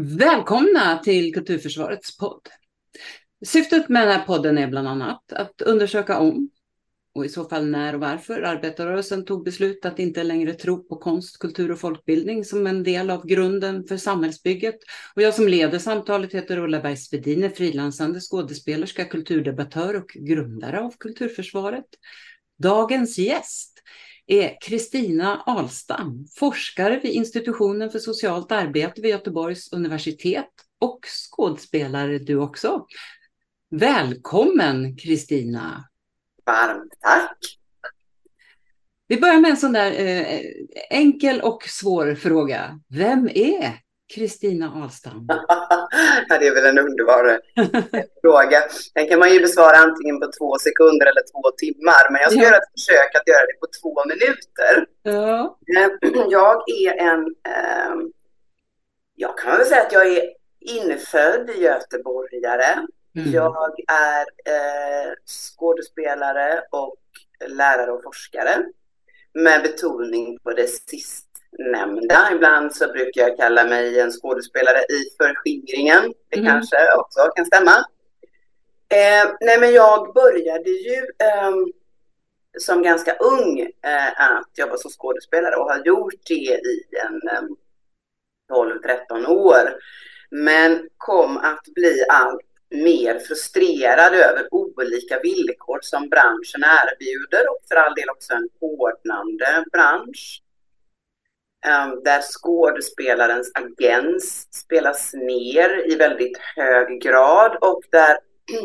Välkomna till Kulturförsvarets podd. Syftet med den här podden är bland annat att undersöka om, och i så fall när och varför, arbetarrörelsen tog beslut att inte längre tro på konst, kultur och folkbildning som en del av grunden för samhällsbygget. Och jag som leder samtalet heter Ulla Bergsvedin, är frilansande skådespelerska, kulturdebattör och grundare av Kulturförsvaret. Dagens gäst är Kristina Alstam, forskare vid institutionen för socialt arbete vid Göteborgs universitet och skådespelare du också. Välkommen Kristina! Varmt tack! Vi börjar med en sån där eh, enkel och svår fråga. Vem är Kristina Ahlstam? ja, det är väl en underbar fråga. Den kan man ju besvara antingen på två sekunder eller två timmar. Men jag ska ja. göra ett försök att göra det på två minuter. Ja. Eh, jag är en... Eh, jag kan väl säga att jag är infödd göteborgare. Mm. Jag är eh, skådespelare och lärare och forskare. Med betoning på det sista nämnda. Ibland så brukar jag kalla mig en skådespelare i förskingringen. Det mm. kanske också kan stämma. Eh, nej, men jag började ju eh, som ganska ung eh, att jobba som skådespelare och har gjort det i en eh, 12-13 år. Men kom att bli allt mer frustrerad över olika villkor som branschen erbjuder och för all del också en hårdnande bransch. Ehm, där skådespelarens agens spelas ner i väldigt hög grad och där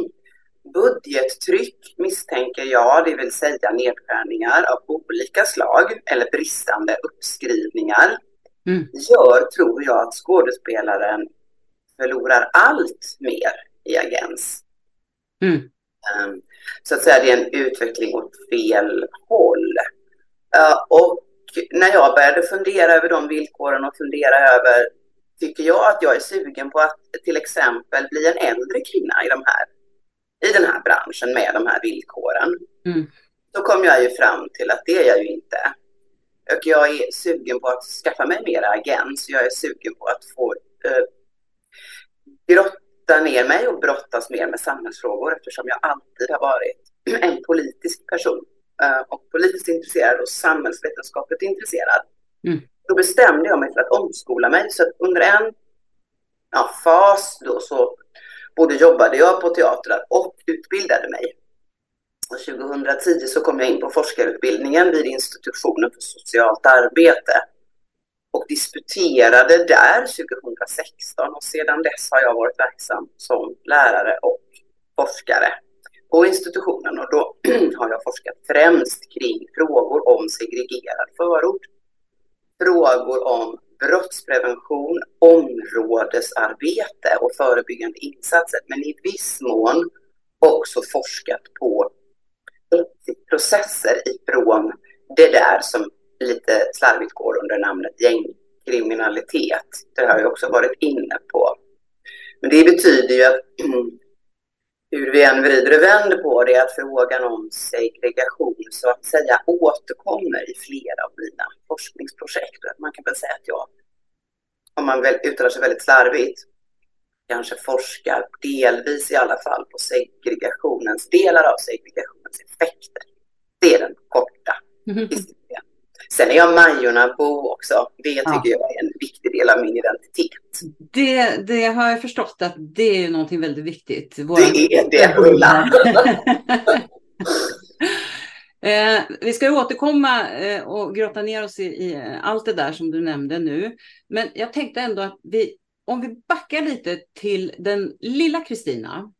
budgettryck misstänker jag, det vill säga nedskärningar av olika slag eller bristande uppskrivningar, mm. gör, tror jag, att skådespelaren förlorar allt mer i agens. Mm. Um, så att säga, det är en utveckling åt fel håll. Uh, och när jag började fundera över de villkoren och fundera över, tycker jag att jag är sugen på att till exempel bli en äldre kvinna i, de här, i den här branschen med de här villkoren. Mm. Då kom jag ju fram till att det är jag ju inte. Och jag är sugen på att skaffa mig mera agens. Jag är sugen på att få eh, grotta ner mig och brottas mer med samhällsfrågor eftersom jag alltid har varit en politisk person. Eh, och politiskt intresserad och samhällsvetenskapligt intresserad. Mm. Då bestämde jag mig för att omskola mig. Så att under en ja, fas då så både jobbade jag på teatrar och utbildade mig. Och 2010 så kom jag in på forskarutbildningen vid institutionen för socialt arbete och disputerade där 2016 och sedan dess har jag varit verksam som lärare och forskare på institutionen och då har jag forskat främst kring frågor om segregerad förort, frågor om brottsprevention, områdesarbete och förebyggande insatser, men i viss mån också forskat på processer ifrån det där som lite slarvigt går under namnet gängkriminalitet. Det har jag också varit inne på. Men det betyder ju att hur vi än vrider och vänder på det, att frågan om segregation så att säga återkommer i flera av mina forskningsprojekt. Man kan väl säga att jag, om man väl uttalar sig väldigt slarvigt, kanske forskar delvis i alla fall på segregationens, delar av segregationens effekter. Det är den korta mm -hmm. Sen är jag Majorna-bo också. Det tycker ja. jag är en viktig del av min identitet. Det, det har jag förstått att det är någonting väldigt viktigt. Våra... Det är det, Ulla. eh, vi ska återkomma eh, och grotta ner oss i, i, allt det där som du nämnde nu. Men jag tänkte ändå att vi, om vi backar lite till den lilla Kristina.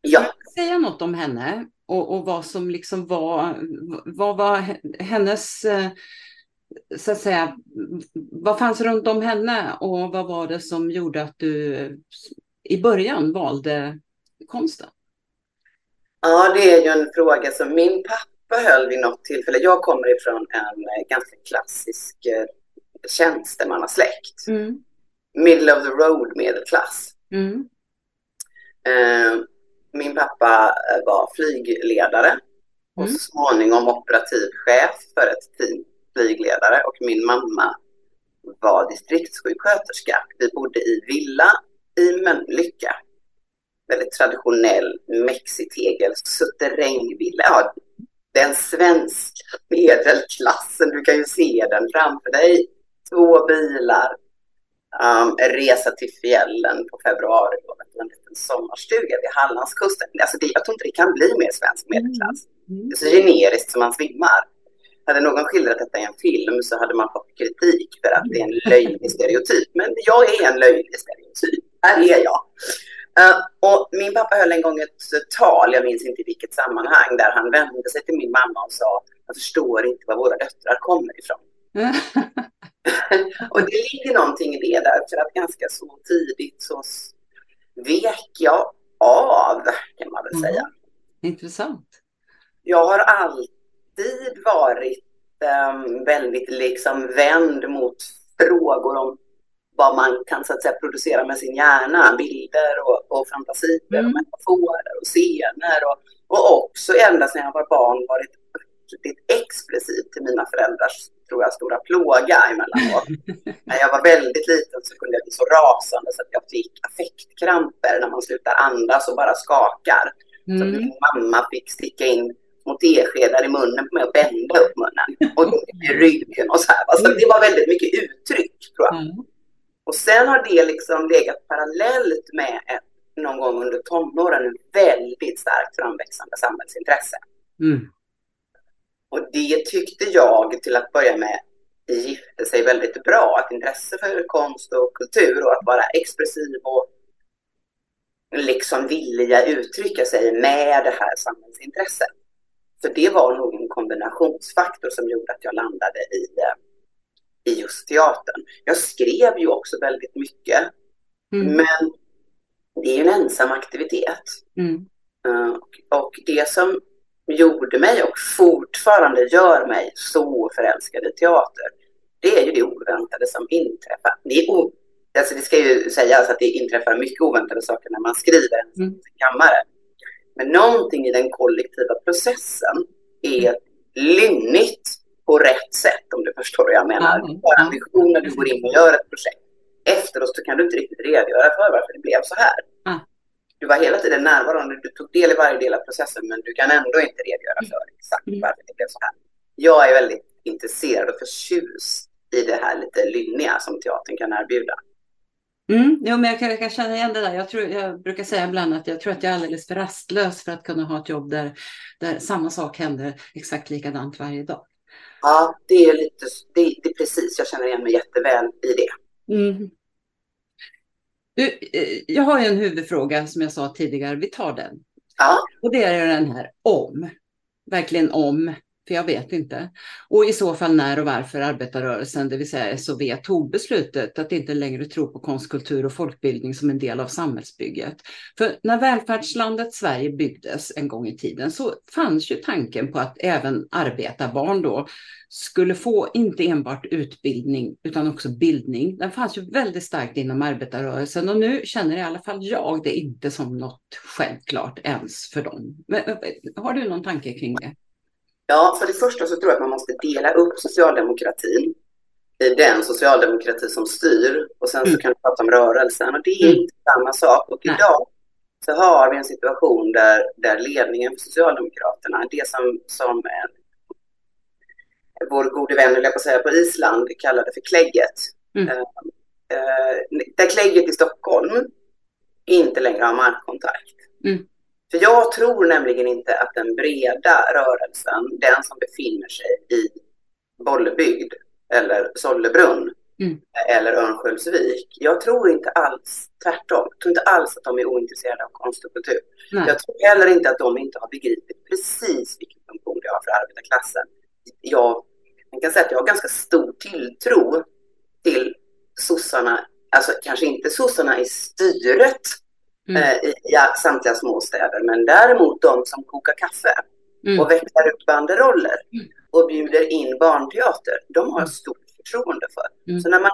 Ja. Säga något om henne och, och vad som liksom var, vad var hennes eh, så att säga, vad fanns runt om henne och vad var det som gjorde att du i början valde konsten? Ja, det är ju en fråga som min pappa höll vid något tillfälle. Jag kommer ifrån en eh, ganska klassisk eh, tjänstemannasläkt. Mm. Middle of the road medelklass. Mm. Eh, min pappa var flygledare och mm. så småningom operativ chef för ett team flygledare och min mamma var distriktssjuksköterska. Vi bodde i villa i Mölnlycke. Väldigt traditionell mexitegel, suterrängvilla. Ja, den svenska medelklassen, du kan ju se den framför dig. Två bilar, um, resa till fjällen på februari en liten sommarstuga vid Hallandskusten. Alltså det, jag tror inte det kan bli mer svensk medelklass. Mm. Det är så generiskt som man svimmar. Hade någon skildrat detta i en film så hade man fått kritik för att det är en löjlig stereotyp. Men jag är en löjlig stereotyp. Här är jag. Uh, och min pappa höll en gång ett tal, jag minns inte i vilket sammanhang, där han vände sig till min mamma och sa jag förstår inte var våra döttrar kommer ifrån. och det ligger någonting i det där, för att ganska så tidigt så vek jag av, kan man väl mm. säga. Intressant. Jag har alltid varit um, väldigt liksom vänd mot frågor om vad man kan så att säga, producera med sin hjärna, bilder och, och fantasier mm. och metaforer och scener. Och, och också ända sedan jag var barn varit riktigt expressiv till mina föräldrars, tror jag, stora plåga emellanåt. när jag var väldigt liten så kunde jag bli så rasande så att jag fick affektkramper när man slutar andas och bara skakar. Mm. Så min mamma fick sticka in små teskedar i munnen på mig och bända upp munnen. Och i ryggen och så här. Alltså, det var väldigt mycket uttryck, tror jag. Mm. Och sen har det liksom legat parallellt med ett, någon gång under tonåren en väldigt starkt framväxande samhällsintresse. Mm. Och det tyckte jag till att börja med gifte sig väldigt bra. Ett intresse för konst och kultur och att vara expressiv och liksom vilja uttrycka sig med det här samhällsintresset. För det var nog en kombinationsfaktor som gjorde att jag landade i, i just teatern. Jag skrev ju också väldigt mycket, mm. men det är ju en ensam aktivitet. Mm. Uh, och, och det som gjorde mig och fortfarande gör mig så förälskad i teater, det är ju det oväntade som inträffar. Det, är o, alltså det ska ju sägas att det inträffar mycket oväntade saker när man skriver en mm. kammare. Men någonting i den kollektiva processen är mm. lynnigt på rätt sätt, om du förstår vad jag menar. Mm. Du har ambition när du går in och gör ett projekt. Efteråt så kan du inte riktigt redogöra för varför det blev så här. Mm du var hela tiden närvarande, du tog del i varje del av processen men du kan ändå inte redogöra för exakt mm. varför det blev så här. Jag är väldigt intresserad och förtjust i det här lite lynniga som teatern kan erbjuda. Mm, jo, men jag kan, jag kan känna igen det där. Jag, tror, jag brukar säga ibland att jag tror att jag är alldeles för rastlös för att kunna ha ett jobb där, där samma sak händer exakt likadant varje dag. Ja, det är lite, det, det är precis, jag känner igen mig jätteväl i det. Mm. Du, eh, jag har ju en huvudfråga som jag sa tidigare, vi tar den. Ja. Och det är den här om, verkligen om, för jag vet inte. Och i så fall när och varför arbetarrörelsen, det vill säga SOV, tog beslutet att inte längre tro på konst, kultur och folkbildning som en del av samhällsbygget. För när välfärdslandet Sverige byggdes en gång i tiden så fanns ju tanken på att även arbetarbarn då skulle få inte enbart utbildning utan också bildning. Den fanns ju väldigt starkt inom arbetarrörelsen och nu känner i alla fall jag det inte som något självklart ens för dem. Men, har du någon tanke kring det? Ja, för det första så tror jag att man måste dela upp socialdemokratin i den socialdemokrati som styr och sen mm. så kan du prata om rörelsen och det är mm. inte samma sak. Och idag så har vi en situation där, där ledningen för Socialdemokraterna, det som, som en, vår gode vän, jag på säga, på Island kallade för klägget. Mm. Uh, uh, där klägget i Stockholm inte längre har markkontakt. Mm. För jag tror nämligen inte att den breda rörelsen, den som befinner sig i Bollebygd eller Sollebrunn mm. eller Örnsköldsvik, jag tror inte alls tvärtom. Jag tror inte alls att de är ointresserade av konst och kultur. Nej. Jag tror heller inte att de inte har begripit precis vilken funktion det har för arbetarklassen. Jag, jag kan säga att jag har ganska stor tilltro till sossarna, alltså kanske inte sossarna i styret, mm. eh, i samtliga småstäder. Men däremot de som kokar kaffe mm. och växlar upp banderoller mm. och bjuder in barnteater, de har jag stort förtroende för. Mm. Så när man,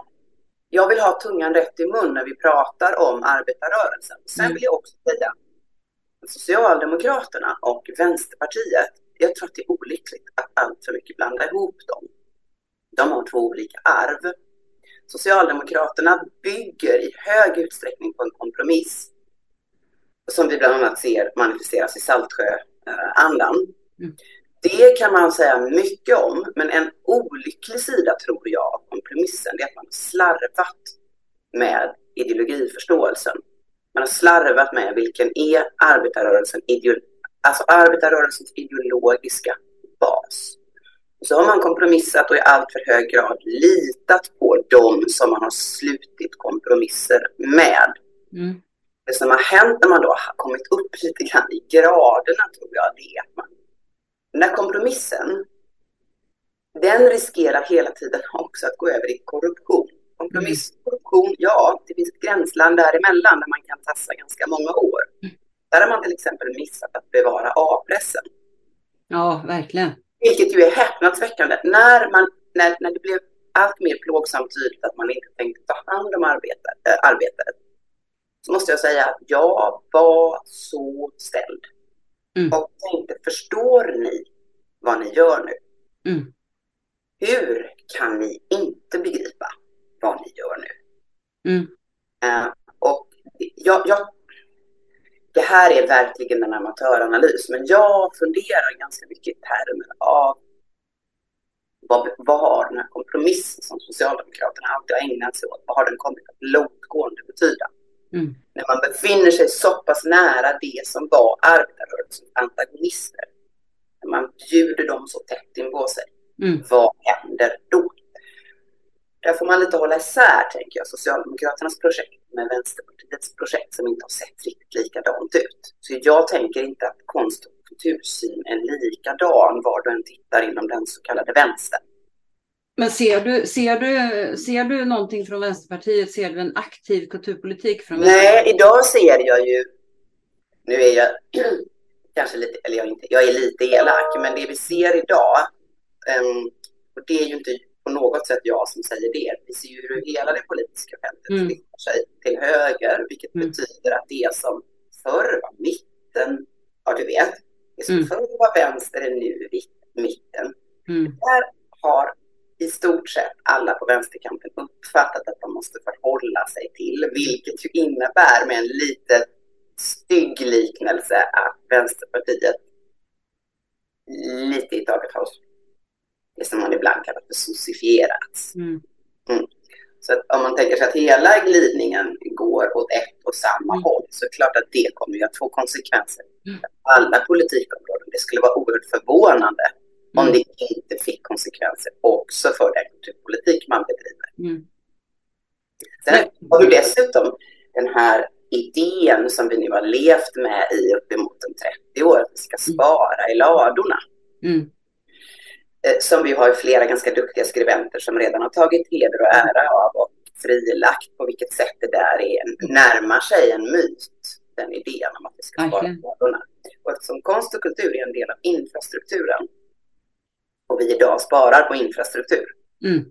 jag vill ha tungan rätt i mun när vi pratar om arbetarrörelsen. Sen mm. vill jag också säga Socialdemokraterna och Vänsterpartiet, jag tror att det är olyckligt att allt för mycket blanda ihop dem. De har två olika arv. Socialdemokraterna bygger i hög utsträckning på en kompromiss som vi bland annat ser manifesteras i Saltsjö-andan. Mm. Det kan man säga mycket om, men en olycklig sida tror jag av kompromissen är att man har slarvat med ideologiförståelsen. Man har slarvat med vilken är arbetarrörelsen ideolo alltså arbetarrörelsens ideologiska bas. Så har man kompromissat och i allt för hög grad litat på dem som man har slutit kompromisser med. Mm. Det som har hänt när man då har kommit upp lite grann i graderna tror jag det är att man, den här kompromissen, den riskerar hela tiden också att gå över i korruption. Kompromiss, mm. korruption, ja, det finns ett gränsland däremellan där man kan tassa ganska många år. Mm. Där har man till exempel missat att bevara A-pressen. Ja, verkligen. Vilket ju är häpnadsväckande. När, man, när, när det blev allt mer plågsamt tydligt att man inte tänkte ta hand om arbetare, äh, arbetare så måste jag säga att jag var så ställd. Mm. Och tänkte, förstår ni vad ni gör nu? Mm. Hur kan ni inte begripa vad ni gör nu? Mm. Uh, och jag, jag, det här är verkligen en amatöranalys, men jag funderar ganska mycket i termer av vad, vad har den här kompromissen som Socialdemokraterna alltid har ägnat sig åt, vad har den kommit att långtgående betyda? Mm. När man befinner sig så pass nära det som var arbetarrörelsens antagonister, när man bjuder dem så tätt in på sig, mm. vad händer då? Där får man lite hålla isär, tänker jag, Socialdemokraternas projekt med Vänsterpartiets projekt som inte har sett riktigt likadant ut. Så jag tänker inte att konst och kultursyn är likadan var du än tittar inom den så kallade vänstern. Men ser du, ser, du, ser du någonting från Vänsterpartiet? Ser du en aktiv kulturpolitik från Vänsterpartiet? Nej, idag ser jag ju... Nu är jag kanske lite, eller jag är, inte, jag är lite elak, men det vi ser idag, um, och det är ju inte på något sätt jag som säger det. Vi ser ju hur hela det politiska fältet mm. flyttar sig till höger, vilket mm. betyder att det som förr var mitten, ja du vet, det som mm. förr var vänster är nu mitten. Mm. Där har i stort sett alla på vänsterkanten uppfattat att de måste förhålla sig till, vilket ju innebär med en lite stygg liknelse att Vänsterpartiet lite i taget har det som man ibland kallar för socifierats. Mm. Mm. Så att om man tänker sig att hela glidningen går åt ett och samma mm. håll så är det klart att det kommer ju att få konsekvenser mm. alla politikområden. Det skulle vara oerhört förvånande om mm. det inte fick konsekvenser också för den kulturpolitik man bedriver. Mm. Sen har vi dessutom den här idén som vi nu har levt med i uppemot 30 år, att vi ska mm. spara i ladorna. Mm. Eh, som vi har flera ganska duktiga skribenter som redan har tagit heder och ära av och frilagt på vilket sätt det där är, närmar sig en myt, den idén om att vi ska spara i ladorna. Och eftersom konst och kultur är en del av infrastrukturen och vi idag sparar på infrastruktur. Mm.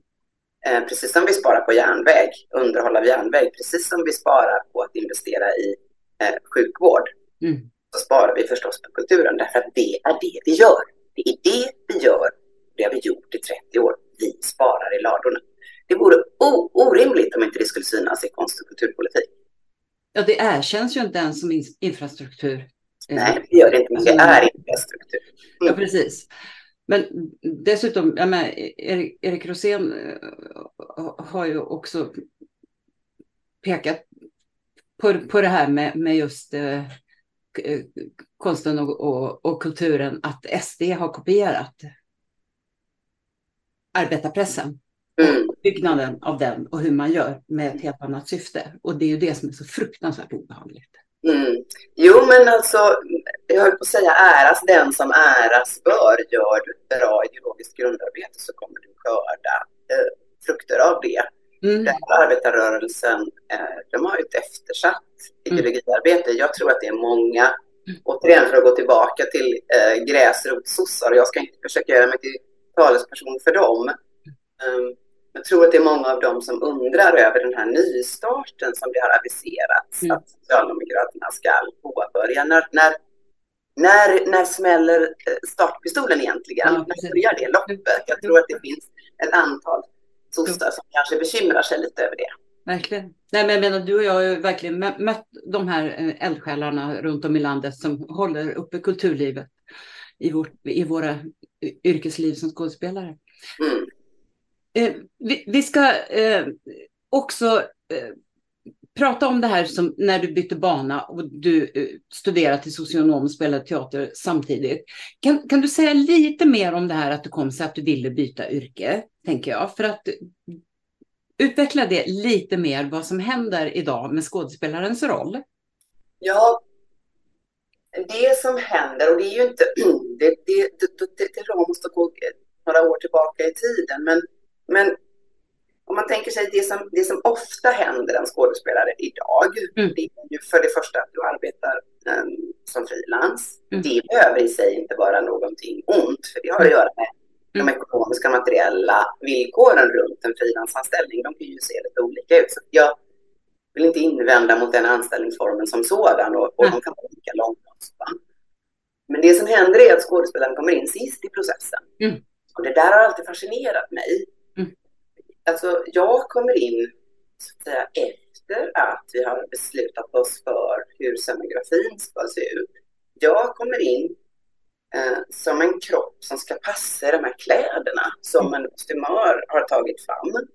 Eh, precis som vi sparar på järnväg, underhåll av järnväg, precis som vi sparar på att investera i eh, sjukvård, mm. så sparar vi förstås på kulturen därför att det är det vi gör. Det är det vi gör. Det har vi gjort i 30 år. Vi sparar i ladorna. Det vore orimligt om inte det skulle synas i konst och kulturpolitik. Ja, det erkänns ju inte ens som infrastruktur. Nej, det gör det inte, men det är infrastruktur. Mm. Ja, precis. Men dessutom, ja, men Erik, Erik Rosén eh, har ju också pekat på, på det här med, med just eh, konsten och, och, och, kulturen, att SD har kopierat arbetarpressen. Mm. Byggnaden av den och hur man gör med ett helt annat syfte. Och det är ju det som är så fruktansvärt obehagligt. Mm. Jo, men alltså, jag höll på att säga äras den som äras bör. Gör du ett bra ideologiskt grundarbete så kommer du skörda eh, frukter av det. Mm. Den arbetarrörelsen, eh, de har ju ett eftersatt mm. ideologiarbete. Jag tror att det är många, mm. återigen för att gå tillbaka till eh, gräsrotssossar, jag ska inte försöka göra mig till talesperson för dem. Um, jag tror att det är många av dem som undrar över den här nystarten som det har aviserats mm. att Socialdemokraterna ska påbörja. När, när, när, när smäller eh, startpistolen egentligen? Ja, när börjar det loppet? Jag tror att det finns ett antal sossar som kanske bekymrar sig lite över det. Verkligen. Nej, men jag menar, du och jag har ju verkligen mött de här eh, eldsjälarna runt om i landet som håller uppe kulturlivet i, vårt, i våra yrkesliv som skådespelare. Mm. Eh, vi, vi, ska eh, också eh, prata om det här som när du bytte bana och du eh, studerade till socionom och spelade teater samtidigt. Kan, kan du säga lite mer om det här att du kom sig att du ville byta yrke, tänker jag, för att utveckla det lite mer vad som händer idag med skådespelarens roll. Ja, det som händer, och det är ju inte, det, det, det, det, det måste gå några år tillbaka i tiden, men, men om man tänker sig det som, det som ofta händer en skådespelare idag, mm. det är ju för det första att du arbetar um, som frilans. Mm. Det behöver i sig inte vara någonting ont, för det har att göra med mm. de ekonomiska materiella villkoren runt en frilansanställning. De kan ju se lite olika ut. Så jag vill inte invända mot den anställningsformen som sådan och, och de kan vara olika långa. Men det som händer är att skådespelaren kommer in sist i processen. Mm. Och det där har alltid fascinerat mig. Mm. Alltså, jag kommer in så att säga, efter att vi har beslutat oss för hur scenografin ska se ut. Jag kommer in eh, som en kropp som ska passa de här kläderna som en kostymör har tagit fram.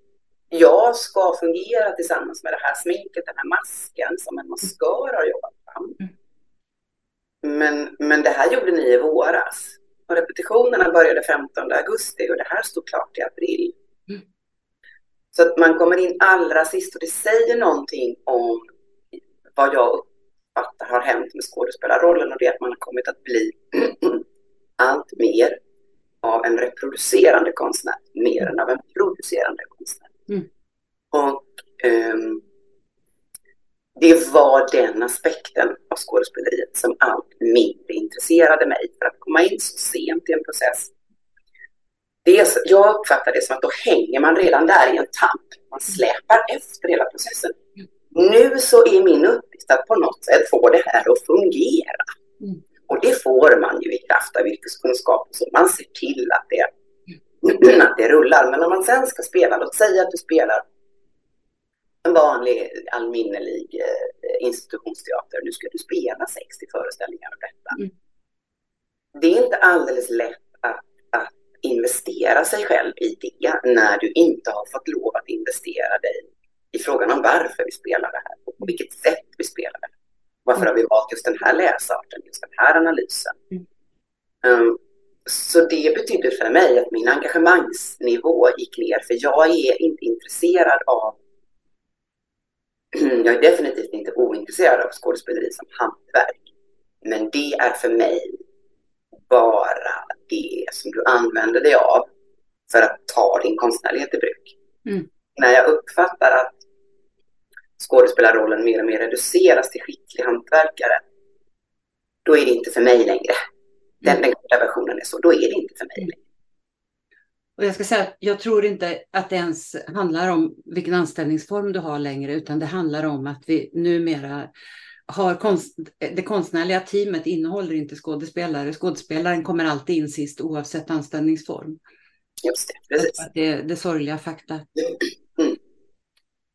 Jag ska fungera tillsammans med det här sminket, den här masken som en maskör har jobbat fram. Men, men det här gjorde ni i våras. Och repetitionerna började 15 augusti och det här stod klart i april. Så att man kommer in allra sist och det säger någonting om vad jag uppfattar har hänt med skådespelarrollen och det är att man har kommit att bli allt mer av en reproducerande konstnär mer än av en producerande konstnär. Mm. Och um, det var den aspekten av skådespeleriet som allt mindre intresserade mig. För att komma in så sent i en process. Det är, jag uppfattar det som att då hänger man redan där i en tamp. Man släpar efter hela processen. Nu så är min uppgift att på något sätt få det här att fungera. Mm. Och det får man ju i kraft av yrkeskunskap. Så man ser till att det, att det rullar. Men om man sen ska spela, låt säga att du spelar en vanlig allminnelig eh, institutionsteater. Nu ska du spela 60 föreställningar av detta. Mm. Det är inte alldeles lätt att, att investera sig själv i det när du inte har fått lov att investera dig i frågan om varför vi spelar det här och på vilket sätt vi spelar det. Varför har vi valt just den här läsarten, just den här analysen? Mm. Um, så det betydde för mig att min engagemangsnivå gick ner, för jag är inte intresserad av jag är definitivt inte ointresserad av skådespeleri som hantverk. Men det är för mig bara det som du använder dig av för att ta din konstnärlighet i bruk. Mm. När jag uppfattar att skådespelarrollen mer och mer reduceras till skicklig hantverkare, då är det inte för mig längre. Den, den korta versionen är så, då är det inte för mig längre. Och jag ska säga att jag tror inte att det ens handlar om vilken anställningsform du har längre, utan det handlar om att vi numera har konst, det konstnärliga teamet innehåller inte skådespelare. Skådespelaren kommer alltid in sist oavsett anställningsform. Just det, precis. Det är det sorgliga fakta. Mm.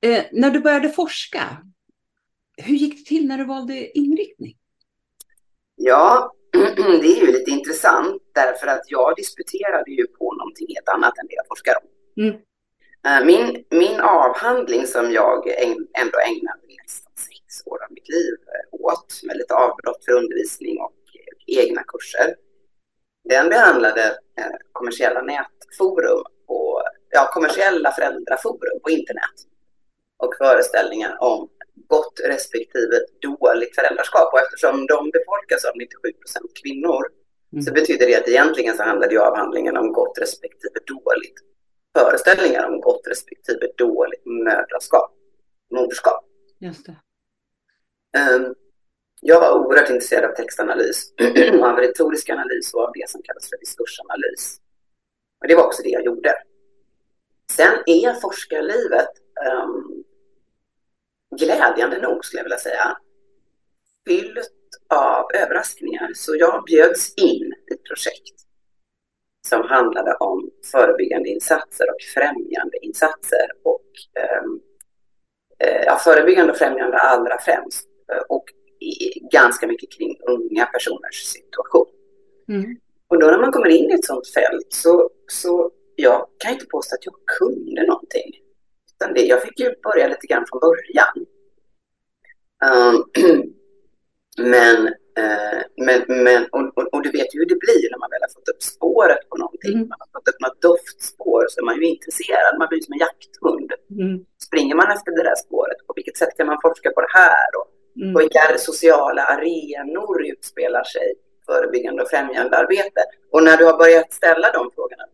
Eh, när du började forska, hur gick det till när du valde inriktning? Ja, det är ju lite intressant därför att jag disputerade ju på någonting helt annat än det jag forskar om. Mm. Eh, min, min avhandling som jag ändå ägnade nästan sex år av mitt liv eh, åt med lite avbrott för undervisning och egna kurser. Den behandlade eh, kommersiella nätforum och ja, kommersiella föräldraforum på internet och föreställningar om gott respektive dåligt föräldraskap. Och eftersom de befolkas av 97 procent kvinnor mm. så betyder det att egentligen så handlade ju avhandlingen om gott respektive dåligt. Föreställningar om gott respektive dåligt mödraskap, moderskap. Just det. Ehm, jag var oerhört intresserad av textanalys, av retorisk analys och av det som kallas för diskursanalys. Och det var också det jag gjorde. Sen är forskarlivet um, glädjande nog skulle jag vilja säga, fyllt av överraskningar. Så jag bjöds in i ett projekt som handlade om förebyggande insatser och främjande insatser. Och, ehm, eh, ja, förebyggande och främjande allra främst. Eh, och ganska mycket kring unga personers situation. Mm. Och då när man kommer in i ett sånt fält så, så jag kan inte påstå att jag kunde någonting. Utan det, jag fick ju börja lite grann från början. Um, men, uh, men, men och, och, och, du vet ju hur det blir när man väl har fått upp spåret på någonting. Mm. Man har fått upp något doftspår så är man ju intresserad. Man blir som en jakthund. Mm. Springer man efter det där spåret, på vilket sätt kan man forska på det här? Och mm. vilka sociala arenor utspelar sig förebyggande och främjande arbete? Och när du har börjat ställa de frågorna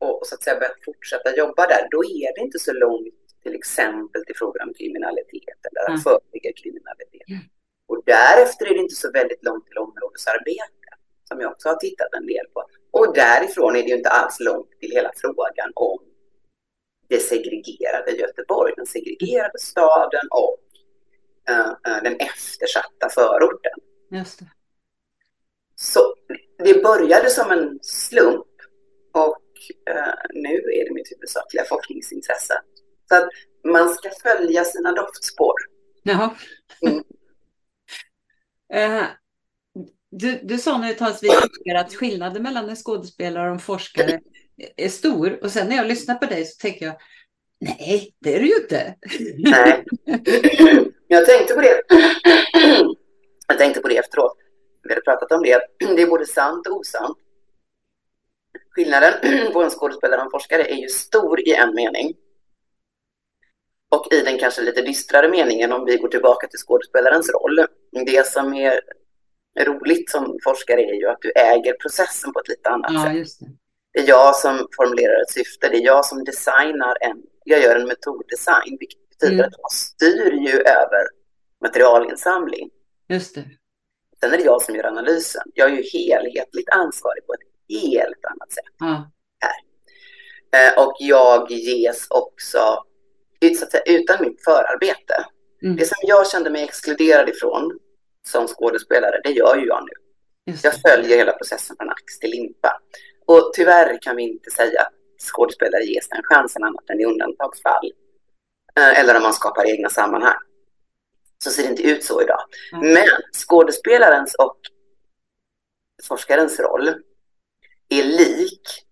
och, och så att säga börjat fortsätta jobba där, då är det inte så långt till exempel till frågor om kriminalitet eller att mm. förebygga kriminalitet. Mm. Och därefter är det inte så väldigt långt till områdesarbete som jag också har tittat en del på. Och därifrån är det ju inte alls långt till hela frågan om det segregerade Göteborg, den segregerade staden och den eftersatta förorten. Just det. Så det började som en slump och uh, nu är det mitt huvudsakliga forskningsintresse. Så att man ska följa sina doftspår. Jaha. Mm. uh, du, du sa talades vid att skillnaden mellan en skådespelare och en forskare är stor. Och sen när jag lyssnar på dig så tänker jag, nej, det är det ju inte. Nej, jag tänkte på det. Jag tänkte på det efteråt. Vi hade pratat om det. Det är både sant och osant. Skillnaden på en skådespelare och en forskare är ju stor i en mening. Och i den kanske lite dystrare meningen om vi går tillbaka till skådespelarens roll. Det som är roligt som forskare är ju att du äger processen på ett lite annat ja, sätt. Just det. det är jag som formulerar ett syfte, det är jag som designar en, jag gör en metoddesign, vilket betyder mm. att jag styr ju över materialinsamling. Just det. Sen är det jag som gör analysen. Jag är ju helhetligt ansvarig på ett helt annat sätt. Ja. Här. Eh, och jag ges också, säga, utan mitt förarbete. Mm. Det som jag kände mig exkluderad ifrån som skådespelare, det gör ju jag nu. Jag följer hela processen från ax till limpa. Och tyvärr kan vi inte säga att skådespelare ges den chansen annat än i undantagsfall. Eh, eller om man skapar egna sammanhang. Så ser det inte ut så idag. Mm. Men skådespelarens och forskarens roll är lik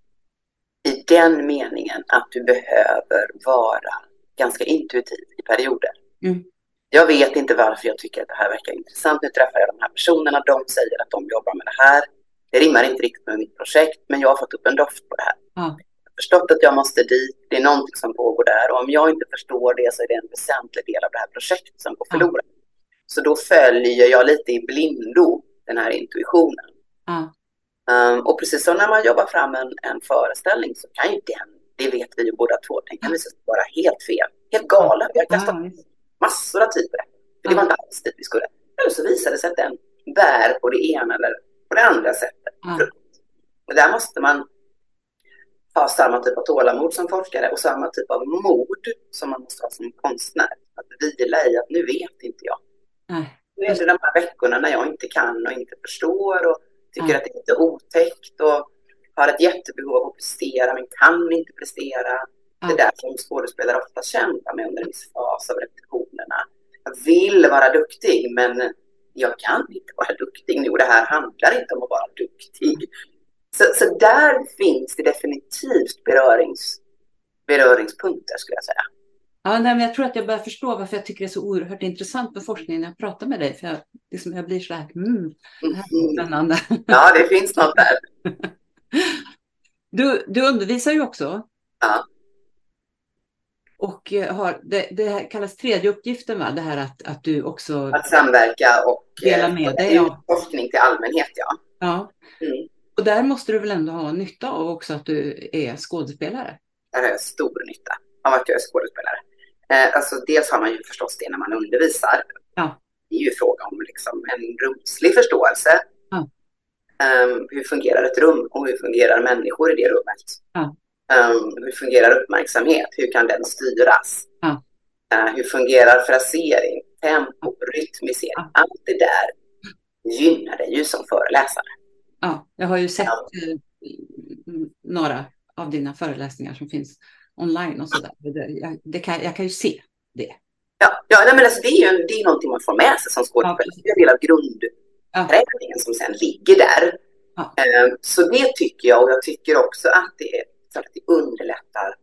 i den meningen att du behöver vara ganska intuitiv i perioder. Mm. Jag vet inte varför jag tycker att det här verkar intressant. Nu träffar jag de här personerna. De säger att de jobbar med det här. Det rimmar inte riktigt med mitt projekt, men jag har fått upp en doft på det här. Mm. Förstått att jag måste dit. Det är någonting som pågår där. Och om jag inte förstår det så är det en väsentlig del av det här projektet som går förlorat. Mm. Så då följer jag lite i blindo den här intuitionen. Mm. Um, och precis som när man jobbar fram en, en föreställning så kan ju den, det vet vi ju båda två, den kan visa sig vara helt fel. Helt galen. Vi har kastat massor av tid på det. För det var inte alls dit vi skulle. Eller så visade det sig att den bär på det ena eller på det andra sättet. Mm. Och där måste man ha samma typ av tålamod som forskare och samma typ av mod som man måste ha som konstnär. Att vila i att nu vet inte jag. Mm. Nu är det de här veckorna när jag inte kan och inte förstår och tycker mm. att det är lite otäckt och har ett jättebehov av att prestera men kan inte prestera. Det är där som skådespelare ofta kämpar med under en viss fas av repetitionerna. Jag vill vara duktig, men jag kan inte vara duktig nu. Det här handlar inte om att vara duktig. Så, så där finns det definitivt berörings, beröringspunkter, skulle jag säga. Ja, nej, men jag tror att jag börjar förstå varför jag tycker det är så oerhört intressant med forskning när jag pratar med dig. För jag, liksom, jag blir så här, mm, det här är mm. spännande. Ja, det finns något där. Du, du undervisar ju också. Ja. Och eh, har, det, det kallas tredje uppgiften, va? Det här att, att du också... Att samverka och dela med eh, dig. Ja. Forskning till allmänhet, ja. Ja. Mm. Och där måste du väl ändå ha nytta av också att du är skådespelare? Där har jag stor nytta av att jag är skådespelare. Eh, alltså, dels har man ju förstås det när man undervisar. Ja. Det är ju fråga om liksom en rumslig förståelse. Ja. Um, hur fungerar ett rum och hur fungerar människor i det rummet? Ja. Um, hur fungerar uppmärksamhet? Hur kan den styras? Ja. Uh, hur fungerar frasering, tempo, rytmisering? Allt det där gynnar dig ju som föreläsare. Ja, jag har ju sett ja. Eh, några av dina föreläsningar som finns online och sådär. Jag, det kan, jag kan ju se det. Ja, ja men alltså det är ju det är någonting man får med sig som skådespelare. Det är en del av grundträningen som sen ligger där. Ja. Ehm, så det tycker jag och jag tycker också att det, att det underlättar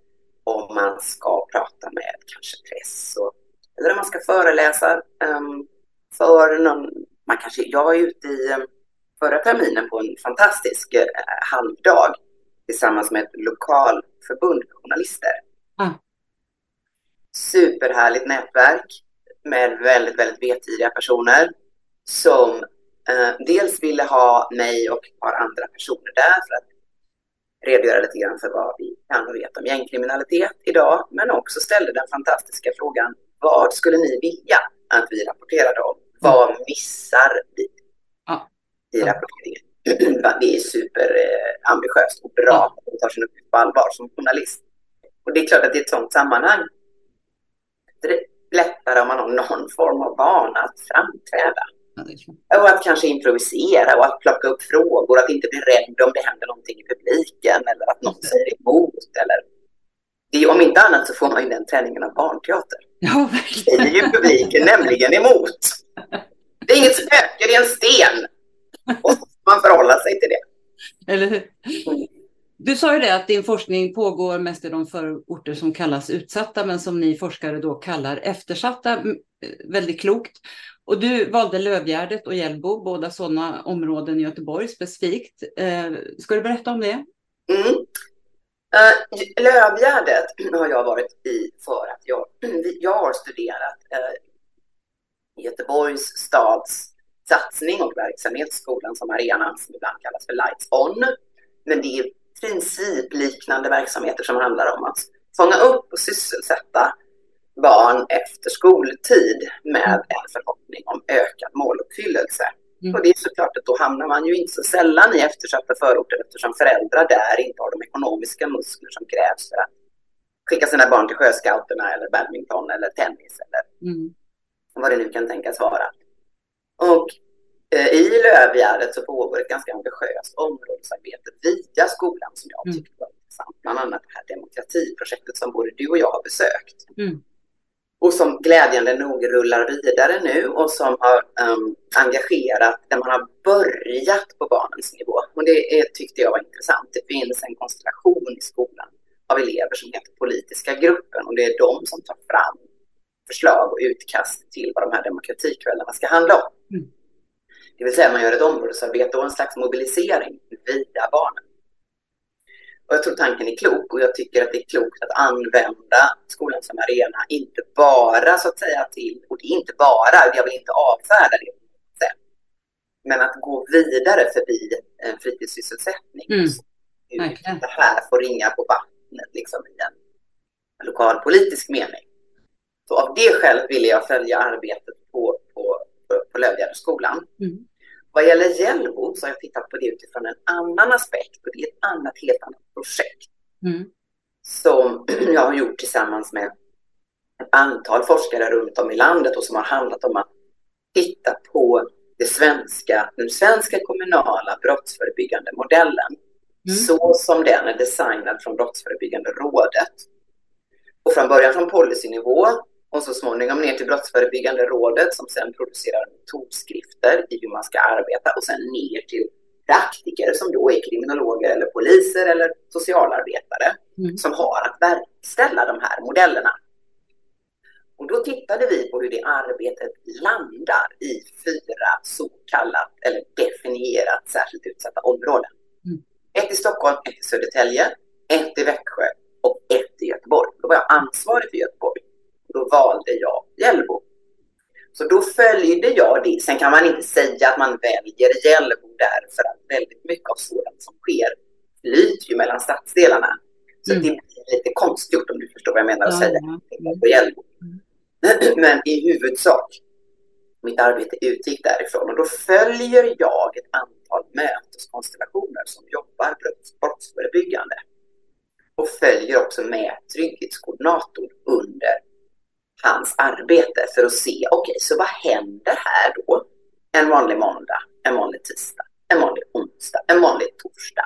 om man ska prata med kanske press och, eller om man ska föreläsa um, för någon. Man kanske, jag var ute i um, förra terminen på en fantastisk uh, halvdag tillsammans med ett lokalförbund journalister. Mm. Superhärligt nätverk med väldigt, väldigt vetgiriga personer som uh, dels ville ha mig och ett par andra personer där för att redogöra lite grann för vad vi kan och vet om gängkriminalitet idag, men också ställde den fantastiska frågan vad skulle ni vilja att vi rapporterade om? Vad missar vi. I rapporteringen? Det är superambitiöst och bra att man tar sin uppgift på allvar som journalist. Och det är klart att i ett sådant sammanhang det är lättare om man har någon form av vana att framträda. Och att kanske improvisera och att plocka upp frågor, att inte bli rädd om det händer någonting i publiken eller att någon säger emot. Eller... Det är, om inte annat så får man ju den träningen av barnteater. Ja, verkligen. Det är ju publiken nämligen emot. Det är inget spöke, det är en sten. Och så får man förhålla sig till det. Eller hur? Du sa ju det att din forskning pågår mest i de förorter som kallas utsatta, men som ni forskare då kallar eftersatta. Väldigt klokt. Och du valde Lövgärdet och Hjällbo, båda sådana områden i Göteborg specifikt. Eh, ska du berätta om det? Mm. Uh, Lövgärdet har jag varit i för att jag, jag har studerat uh, Göteborgs stads satsning och verksamhet, skolan som arenan som ibland kallas för Lights On. Men det är principliknande verksamheter som handlar om att fånga upp och sysselsätta barn efter skoltid med en förhoppning om ökad måluppfyllelse. Mm. Och det är såklart att då hamnar man ju inte så sällan i eftersatta förorter eftersom föräldrar där inte har de ekonomiska muskler som krävs för att skicka sina barn till sjöscouterna eller badminton eller tennis eller mm. vad det nu kan tänkas vara. Och eh, i Lövgärdet så pågår ett ganska ambitiöst områdesarbete via skolan som jag mm. tyckte var intressant. Bland annat det här demokratiprojektet som både du och jag har besökt. Mm och som glädjande nog rullar vidare nu och som har um, engagerat, där man har börjat på barnens nivå. Och det är, tyckte jag var intressant. Det finns en konstellation i skolan av elever som heter politiska gruppen och det är de som tar fram förslag och utkast till vad de här demokratikvällarna ska handla om. Mm. Det vill säga man gör ett områdesarbete och en slags mobilisering via barnen. Och jag tror tanken är klok och jag tycker att det är klokt att använda skolan som arena, inte bara så att säga till, och det är inte bara, jag vill inte avfärda det, men att gå vidare förbi en fritidssysselsättning. Mm. Det här får ringa på vattnet liksom i en lokalpolitisk mening. Så av det skälet ville jag följa arbetet på, på, på, på Lövgärdeskolan. Mm. Vad gäller Hjällbo så har jag tittat på det utifrån en annan aspekt och det är ett annat, helt annat projekt mm. som jag har gjort tillsammans med ett antal forskare runt om i landet och som har handlat om att titta på det svenska, den svenska kommunala brottsförebyggande modellen mm. så som den är designad från Brottsförebyggande rådet. Och från början från policynivå och så småningom ner till Brottsförebyggande rådet som sedan producerar metodskrifter i hur man ska arbeta och sen ner till praktiker som då är kriminologer eller poliser eller socialarbetare mm. som har att verkställa de här modellerna. Och då tittade vi på hur det arbetet landar i fyra så kallat eller definierat särskilt utsatta områden. Mm. Ett i Stockholm, ett i Södertälje, ett i Växjö och ett i Göteborg. Då var jag ansvarig för Göteborg. Då valde jag Hjällbo. Så då följde jag det. Sen kan man inte säga att man väljer Hjällbo där för att väldigt mycket av sådant som sker flyter ju mellan stadsdelarna. Så mm. det blir lite konstgjort om du förstår vad jag menar att ja, säga. På Hjällbo. Mm. Men i huvudsak, mitt arbete utgick därifrån och då följer jag ett antal möteskonstellationer som jobbar brottsförebyggande och följer också med trygghetskoordinatorn under hans arbete för att se, okej, okay, så vad händer här då? En vanlig måndag, en vanlig tisdag, en vanlig onsdag, en vanlig torsdag.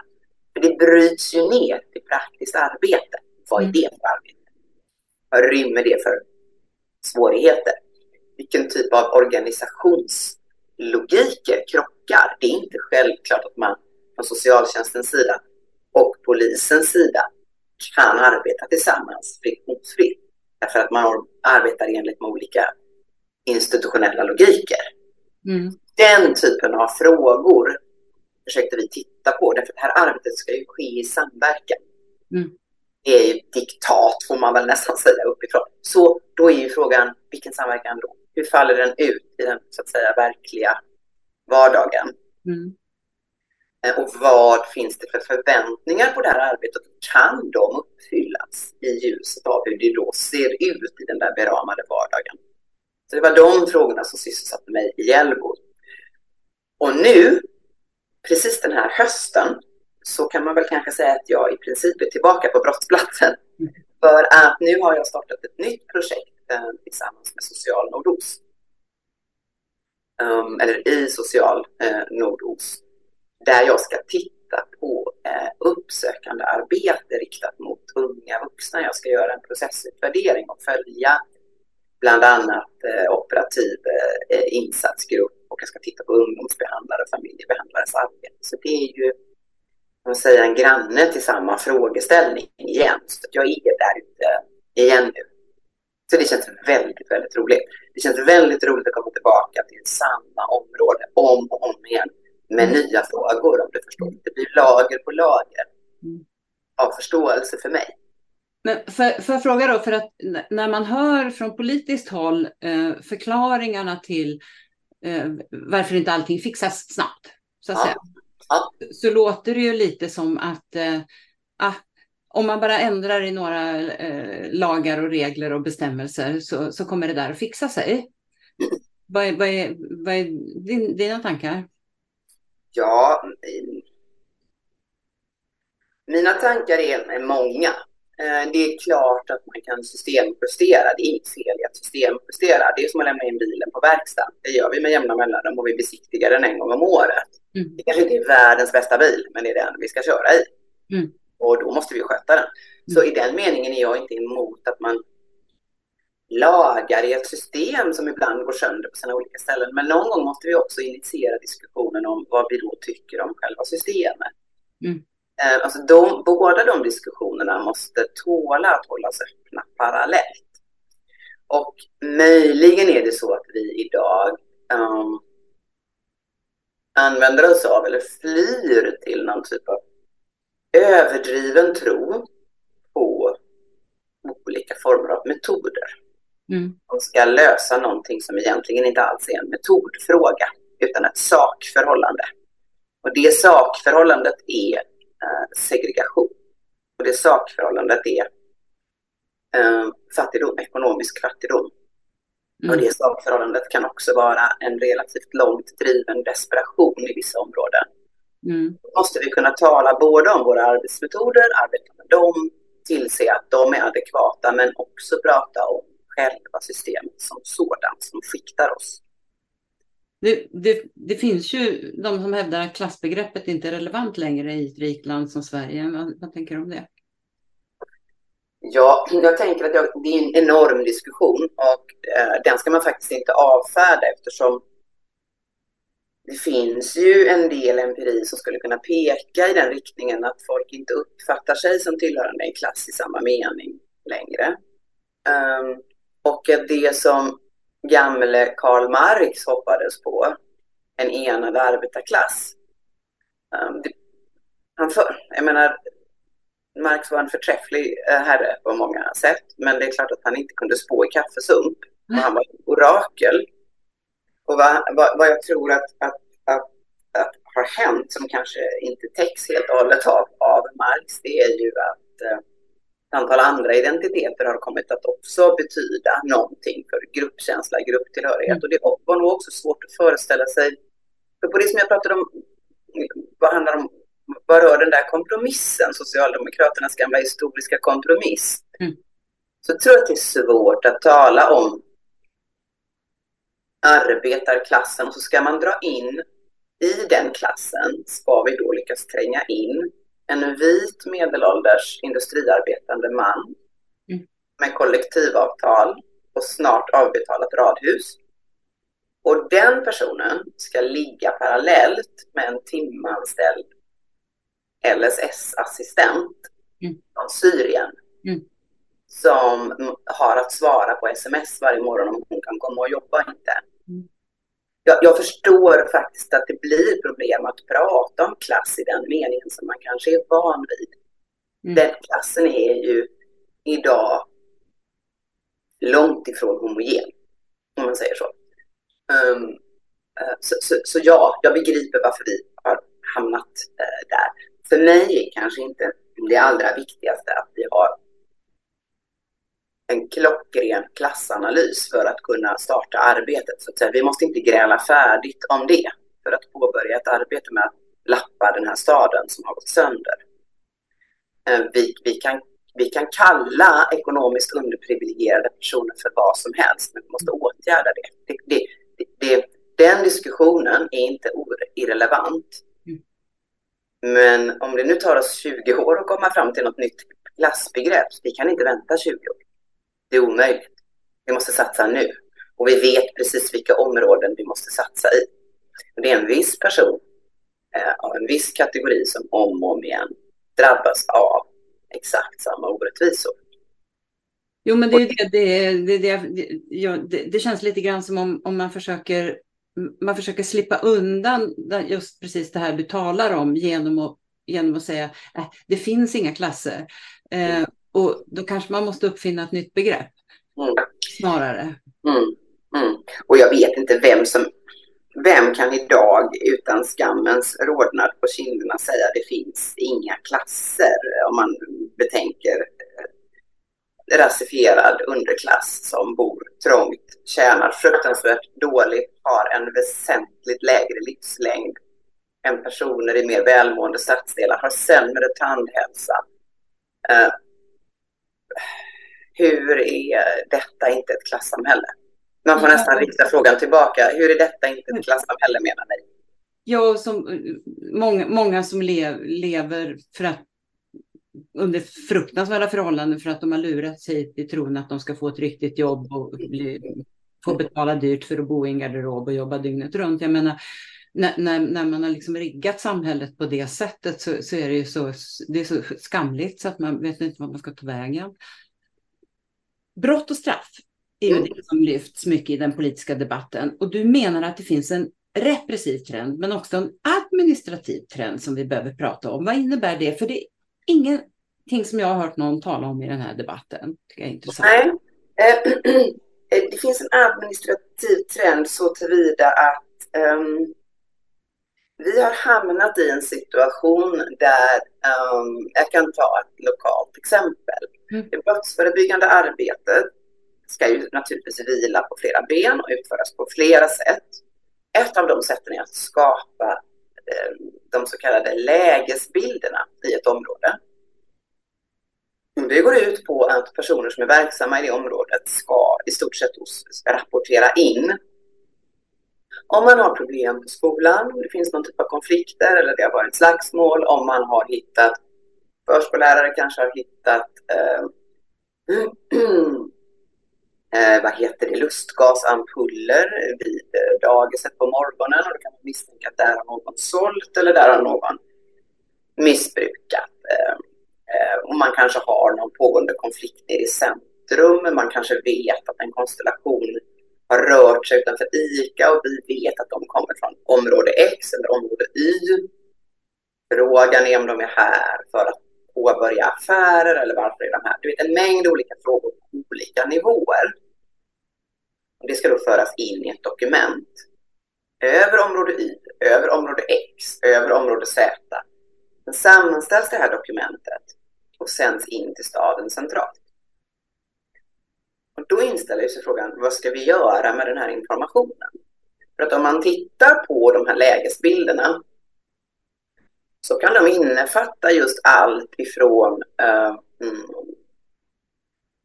För det bryts ju ner till praktiskt arbete. Vad är mm. det för arbete? Vad rymmer det för svårigheter? Vilken typ av organisationslogiker krockar? Det är inte självklart att man från socialtjänstens sida och polisens sida kan arbeta tillsammans friktionsfritt. Därför att man arbetar enligt med olika institutionella logiker. Mm. Den typen av frågor försökte vi titta på, därför att det här arbetet ska ju ske i samverkan. Mm. Det är ju diktat, får man väl nästan säga, uppifrån. Så då är ju frågan, vilken samverkan då? Hur faller den ut i den så att säga verkliga vardagen? Mm. Eh, och vad finns det för förväntningar på det här arbetet? Kan de uppfyllas i ljuset av hur det då ser ut i den där beramade vardagen? Så det var de frågorna som sysselsatte mig i Hjällbo. Och nu, precis den här hösten, så kan man väl kanske säga att jag i princip är tillbaka på brottsplatsen. För att nu har jag startat ett nytt projekt eh, tillsammans med Social Nordost. Um, ehm, eller i Social eh, Nordost där jag ska titta på eh, uppsökande arbete riktat mot unga vuxna. Jag ska göra en processutvärdering och följa bland annat eh, operativ eh, eh insatsgrupp och jag ska titta på ungdomsbehandlare och familjebehandlares arbete. Så det är ju man säga, en granne till samma frågeställning igen. Så jag är där ute igen nu. Så det känns väldigt, väldigt roligt. Det känns väldigt roligt att komma tillbaka till samma område om och om igen med nya frågor om du förstår. Det blir lager på lager mm. av förståelse för mig. Men för, för jag fråga då, för att när man hör från politiskt håll eh, förklaringarna till eh, varför inte allting fixas snabbt, så att ja. säga, ja. så låter det ju lite som att eh, ah, om man bara ändrar i några eh, lagar och regler och bestämmelser så, så kommer det där att fixa sig. Mm. Vad är, vad är, vad är din, dina tankar? Ja, mina tankar är många. Eh, det är klart att man kan systemjustera. Det är inget fel i att systemjustera. Det är som att lämna in bilen på verkstaden. Det gör vi med jämna mellanrum och vi besiktigar den en gång om året. Mm. Det kanske inte är världens bästa bil, men det är den vi ska köra i. Mm. Och då måste vi sköta den. Så mm. i den meningen är jag inte emot att man lagar i ett system som ibland går sönder på sina olika ställen. Men någon gång måste vi också initiera diskussionen om vad vi då tycker om själva systemet. Mm. Eh, alltså de, båda de diskussionerna måste tåla att hållas öppna parallellt. Och möjligen är det så att vi idag um, använder oss av eller flyr till någon typ av överdriven tro på olika former av metoder. Mm. Som ska lösa någonting som egentligen inte alls är en metodfråga, utan ett sakförhållande. Och det sakförhållandet är eh, segregation. Och det sakförhållandet är eh, fattigdom, ekonomisk fattigdom. Mm. Och det sakförhållandet kan också vara en relativt långt driven desperation i vissa områden. Mm. Då måste vi kunna tala både om våra arbetsmetoder, arbeta med dem, tillse att de är adekvata, men också prata om själva systemet som sådant som skiktar oss. Det, det, det, finns ju de som hävdar att klassbegreppet inte är relevant längre i ett rikt land som Sverige. Vad, vad tänker du om det? Ja, jag tänker att jag, det är en enorm diskussion och eh, den ska man faktiskt inte avfärda eftersom det finns ju en del empiri som skulle kunna peka i den riktningen att folk inte uppfattar sig som tillhörande en klass i samma mening längre. Um, och eh, det som gamle Karl Marx hoppades på, en enad arbetarklass. Ehm, det, han för, jag menar, Marx var en förträfflig eh, herre på många sätt, men det är klart att han inte kunde spå i kaffesump. Och han var ett orakel. Och vad, vad, vad jag tror att, att, att, att, har hänt, som kanske inte täcks helt och hållet av, av Marx, det är ju att eh, antal andra identiteter har kommit att också betyda någonting för gruppkänsla, grupptillhörighet. Mm. Och det var nog också svårt att föreställa sig. För på det som jag pratade om, vad handlar om, vad rör den där kompromissen, Socialdemokraternas gamla historiska kompromiss, mm. så tror jag att det är svårt att tala om arbetarklassen och så ska man dra in i den klassen, ska vi då lyckas tränga in en vit medelålders industriarbetande man mm. med kollektivavtal och snart avbetalat radhus. Och den personen ska ligga parallellt med en timanställd LSS-assistent mm. från Syrien. Mm. Som har att svara på sms varje morgon om hon kan komma och jobba inte. Jag, jag, förstår faktiskt att det blir problem att prata om klass i den meningen som man kanske är van vid. Mm. Den klassen är ju idag långt ifrån homogen, om man säger så. Um, uh, så, så, så, ja, jag begriper varför vi har hamnat uh, där. För mig är kanske inte det allra viktigaste att vi har en klockren klassanalys för att kunna starta arbetet. Så att säga. Vi måste inte gräla färdigt om det för att påbörja ett arbete med att lappa den här staden som har gått sönder. Uh, vi, vi kan vi kan kalla ekonomiskt underprivilegierade personer för vad som helst, men vi måste åtgärda det. det, det, det den diskussionen är inte irrelevant. Mm. Men om det nu tar oss 20 år att komma fram till något nytt klassbegrepp, vi kan inte vänta 20 år. Det är omöjligt. Vi måste satsa nu. Och vi vet precis vilka områden vi måste satsa i. Det är en viss person eh, av en viss kategori som om och om igen drabbas av exakt samma orättvisor. Jo, men det, är det, det, det, det, det känns lite grann som om, om man försöker man försöker slippa undan just precis det här du talar om genom att, genom att säga att äh, det finns inga klasser. Eh, och då kanske man måste uppfinna ett nytt begrepp mm. snarare. Mm. Mm. Och jag vet inte vem som vem kan idag utan skammens rodnad på kinderna säga att det finns inga klasser om man betänker eh, rasifierad underklass som bor trångt, tjänar fruktansvärt dåligt, har en väsentligt lägre livslängd än personer i mer välmående stadsdelar, har sämre tandhälsa. Hur är detta inte ett klassamhälle? Man får nästan rikta frågan tillbaka. Hur är detta inte ett mm. klassamhälle menar ni? Ja, som, många, många som lev, lever för att, under fruktansvärda förhållanden för att de har lurat sig i tron att de ska få ett riktigt jobb och bli, få betala dyrt för att bo i en garderob och jobba dygnet runt. Jag menar, när, när, när man har liksom riggat samhället på det sättet så, så är det ju så, det är så skamligt så att man vet inte vad man ska ta vägen. Brott och straff är ju mm. det som lyfts mycket i den politiska debatten. Och du menar att det finns en repressiv trend, men också en administrativ trend som vi behöver prata om. Vad innebär det? För det är ingenting som jag har hört någon tala om i den här debatten. Det är intressant. Nej. Eh, det finns en administrativ trend så tillvida att um, vi har hamnat i en situation där, um, jag kan ta ett lokalt exempel. Mm. Det brottsförebyggande arbetet ska ju naturligtvis vila på flera ben och utföras på flera sätt. Ett av de sätten är att skapa eh, de så kallade lägesbilderna i ett område. Det går ut på att personer som är verksamma i det området ska i stort sett rapportera in om man har problem på skolan, det finns någon typ av konflikter eller det har varit slagsmål, om man har hittat förskollärare kanske har hittat eh, eh, vad heter det, lustgasampuller vid eh, dagiset på morgonen och då kan man misstänka att där har någon sålt eller där har någon missbrukat. Eh, eh, och man kanske har någon pågående konflikt nere i centrum, man kanske vet att en konstellation har rört sig utanför ICA och vi vet att de kommer från område X eller område Y. Frågan är om de är här för att påbörja affärer eller varför är de här? Du vet en mängd olika frågor på olika nivåer. Det ska då föras in i ett dokument över område Y, över område X, över område Z. Sen sammanställs det här dokumentet och sänds in till staden centralt. Och då inställer sig frågan, vad ska vi göra med den här informationen? För att om man tittar på de här lägesbilderna så kan de innefatta just allt ifrån eh, mm,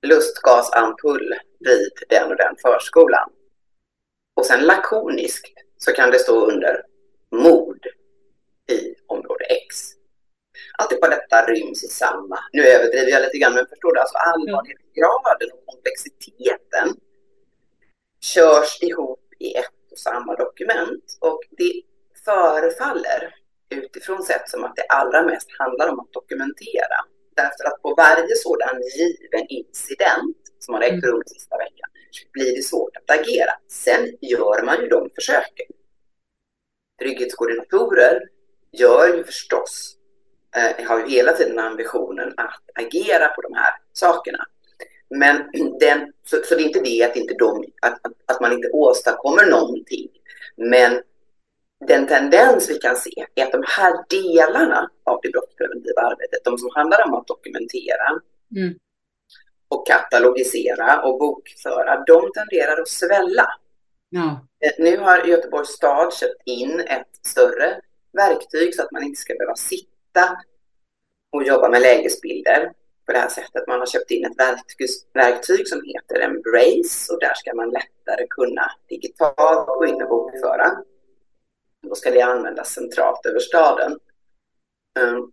lustgasampull vid den och den förskolan. Och sen lakoniskt så kan det stå under mord Alltid på detta ryms i samma, nu överdriver jag lite grann, men förstår du, alltså allvarlighetsgraden och komplexiteten körs ihop i ett och samma dokument. Och det förefaller utifrån sett som att det allra mest handlar om att dokumentera. Därför att på varje sådan given incident som har ägt rum sista veckan blir det svårt att agera. Sen gör man ju de försöken. Trygghetskoordinatorer gör ju förstås, eh, har ju hela tiden ambitionen att agera på de här sakerna. Men den, så, så det är inte det att, inte de, att, att, att man inte åstadkommer någonting. Men den tendens vi kan se är att de här delarna av det brottspreventiva arbetet, de som handlar om att dokumentera mm. och katalogisera och bokföra, de tenderar att svälla. Ja. Eh, nu har Göteborgs stad köpt in ett större verktyg så att man inte ska behöva sitta och jobba med lägesbilder på det här sättet. Man har köpt in ett verktyg, verktyg som heter Embrace och där ska man lättare kunna digitalt gå in och bokföra. Då ska det användas centralt över staden. Um,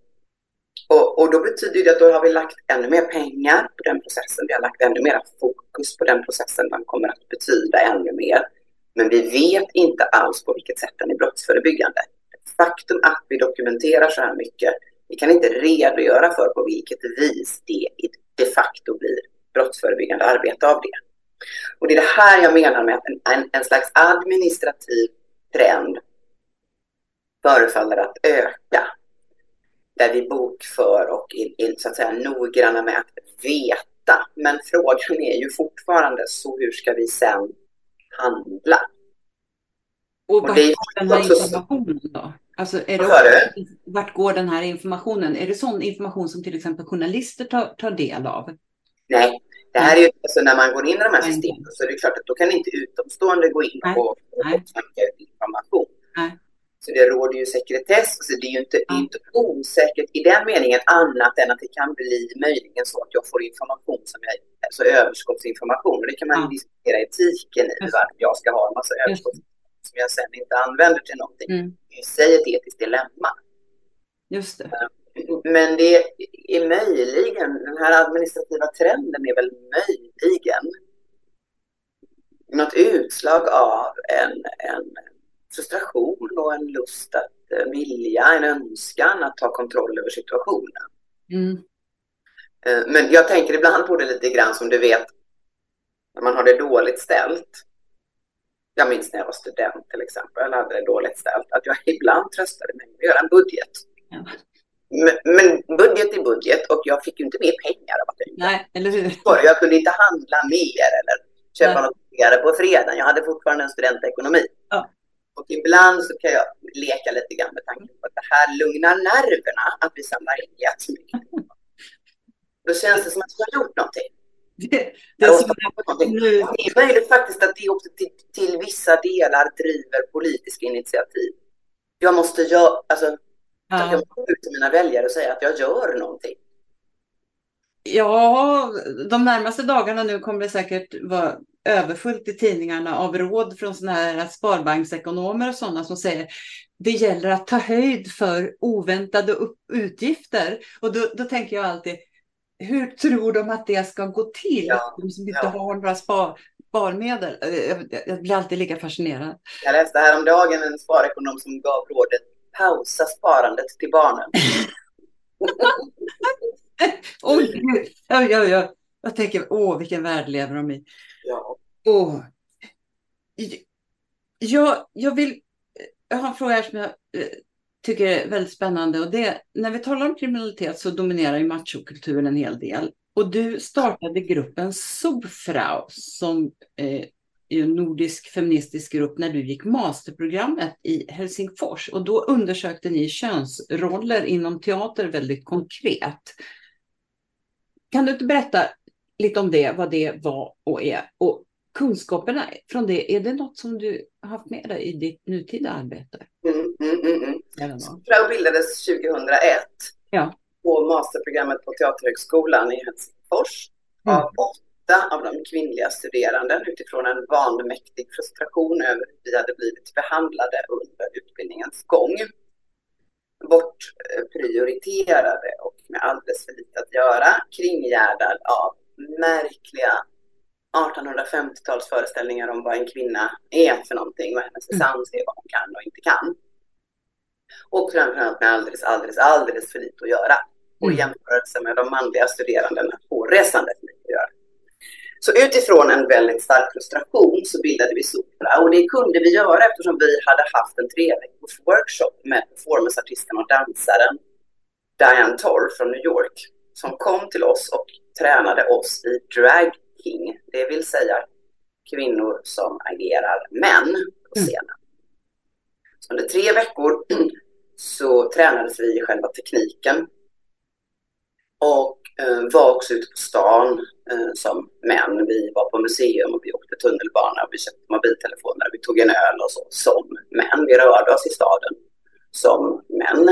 och, och, då betyder det att då har vi lagt ännu mer pengar på den processen. Vi har lagt ännu mer fokus på den processen. Den kommer att betyda ännu mer. Men vi vet inte alls på vilket sätt den är brottsförebyggande. Faktum att vi dokumenterar så här mycket, vi kan inte redogöra för på vilket vis det de facto blir brottsförebyggande arbete av det. Och det är det här jag menar med att en, en, en slags administrativ trend förefaller att öka. Där vi bokför och är, så att säga noggranna med att veta. Men frågan är ju fortfarande så hur ska vi sen handla? Och vart går den här informationen då? Alltså är det vart går den här informationen? Är det sån information som till exempel journalister tar, tar del av? Nej, det här är ju, alltså när man går in i de här systemen så är det klart att då kan inte utomstående gå in och, och, och information. Nej. Så det råder ju sekretess, så det är ju inte, mm. inte osäkert i den meningen annat än att det kan bli möjligen så att jag får information som är alltså överskottsinformation. Och det kan man mm. diskutera etiken i, varför jag ska ha en massa överskottsinformation som jag sen inte använder till någonting. Mm. Det är i sig ett etiskt dilemma. Just det. Men det är möjligen, den här administrativa trenden är väl möjligen något utslag av en, en frustration och en lust att eh, vilja, en önskan att ta kontroll över situationen. Mm. Eh, men jag tänker ibland på det lite grann som du vet, när man har det dåligt ställt. Jag minns när jag var student till exempel, hade det dåligt ställt, att jag ibland tröstade mig med att göra en budget. Ja. Men, budget är budget och jag fick ju inte mer pengar av att jag Nej, eller hur? Jag kunde inte handla mer eller köpa Nej. något mer på fredagen. Jag hade fortfarande en studentekonomi. Ja. Och ibland så kan jag leka lite grann med tanken på att det här lugnar nerverna, att vi samlar in jättemycket. Då känns det som att jag har gjort någonting. Det, det, är någonting. det är möjligt faktiskt att det också till, till vissa delar driver politiska initiativ. Jag måste göra, alltså, ja. jag måste ut till mina väljare och säga att jag gör någonting. Ja, de närmaste dagarna nu kommer det säkert vara överfullt i tidningarna av råd från sådana här sparbanksekonomer och sådana som säger det gäller att ta höjd för oväntade utgifter. Och då, då tänker jag alltid, hur tror de att det ska gå till? Ja, de som inte ja. har några spar, sparmedel. Jag, jag blir alltid lika fascinerad. Jag läste häromdagen en sparekonom som gav rådet pausa sparandet till barnen. Oj, ja, ja, ja. Jag tänker, åh, vilken värld lever de i. Ja. Och, jag, jag vill, jag har en fråga här som jag eh, tycker är väldigt spännande och det när vi talar om kriminalitet så dominerar ju machokulturen en hel del. Och du startade gruppen Sobfrau som eh, är en nordisk feministisk grupp när du gick masterprogrammet i Helsingfors och då undersökte ni könsroller inom teater väldigt konkret. Kan du inte berätta lite om det, vad det var och är. Och kunskaperna från det, är det något som du har haft med dig i ditt nutida arbete? Mm, mm, mm, mm. Frau bildades 2001 ja. på masterprogrammet på Teaterhögskolan i Helsingfors mm. av åtta av de kvinnliga studerande utifrån en vanmäktig frustration över hur vi hade blivit behandlade under utbildningens gång. bortprioriterade och med alldeles för lite att göra, kringgärdad av märkliga 1850-tals föreställningar om vad en kvinna är för någonting, vad hennes mm. essens är, vad hon kan och inte kan. Och framförallt med alldeles, alldeles, alldeles för lite att göra. Och i mm. jämförelse med de manliga studerandena att göra. Så utifrån en väldigt stark frustration så bildade vi Sopra och det kunde vi göra eftersom vi hade haft en tre veckors workshop med performanceartisten och dansaren Diane Torr från New York som kom till oss och tränade oss i drag king, det vill säga kvinnor som agerar män på mm. scenen. Under tre veckor så tränades vi i själva tekniken och eh, var också ute på stan eh, som män. Vi var på museum och vi åkte tunnelbana och vi köpte mobiltelefoner. Vi tog en öl och så som män. Vi rörde oss i staden som män.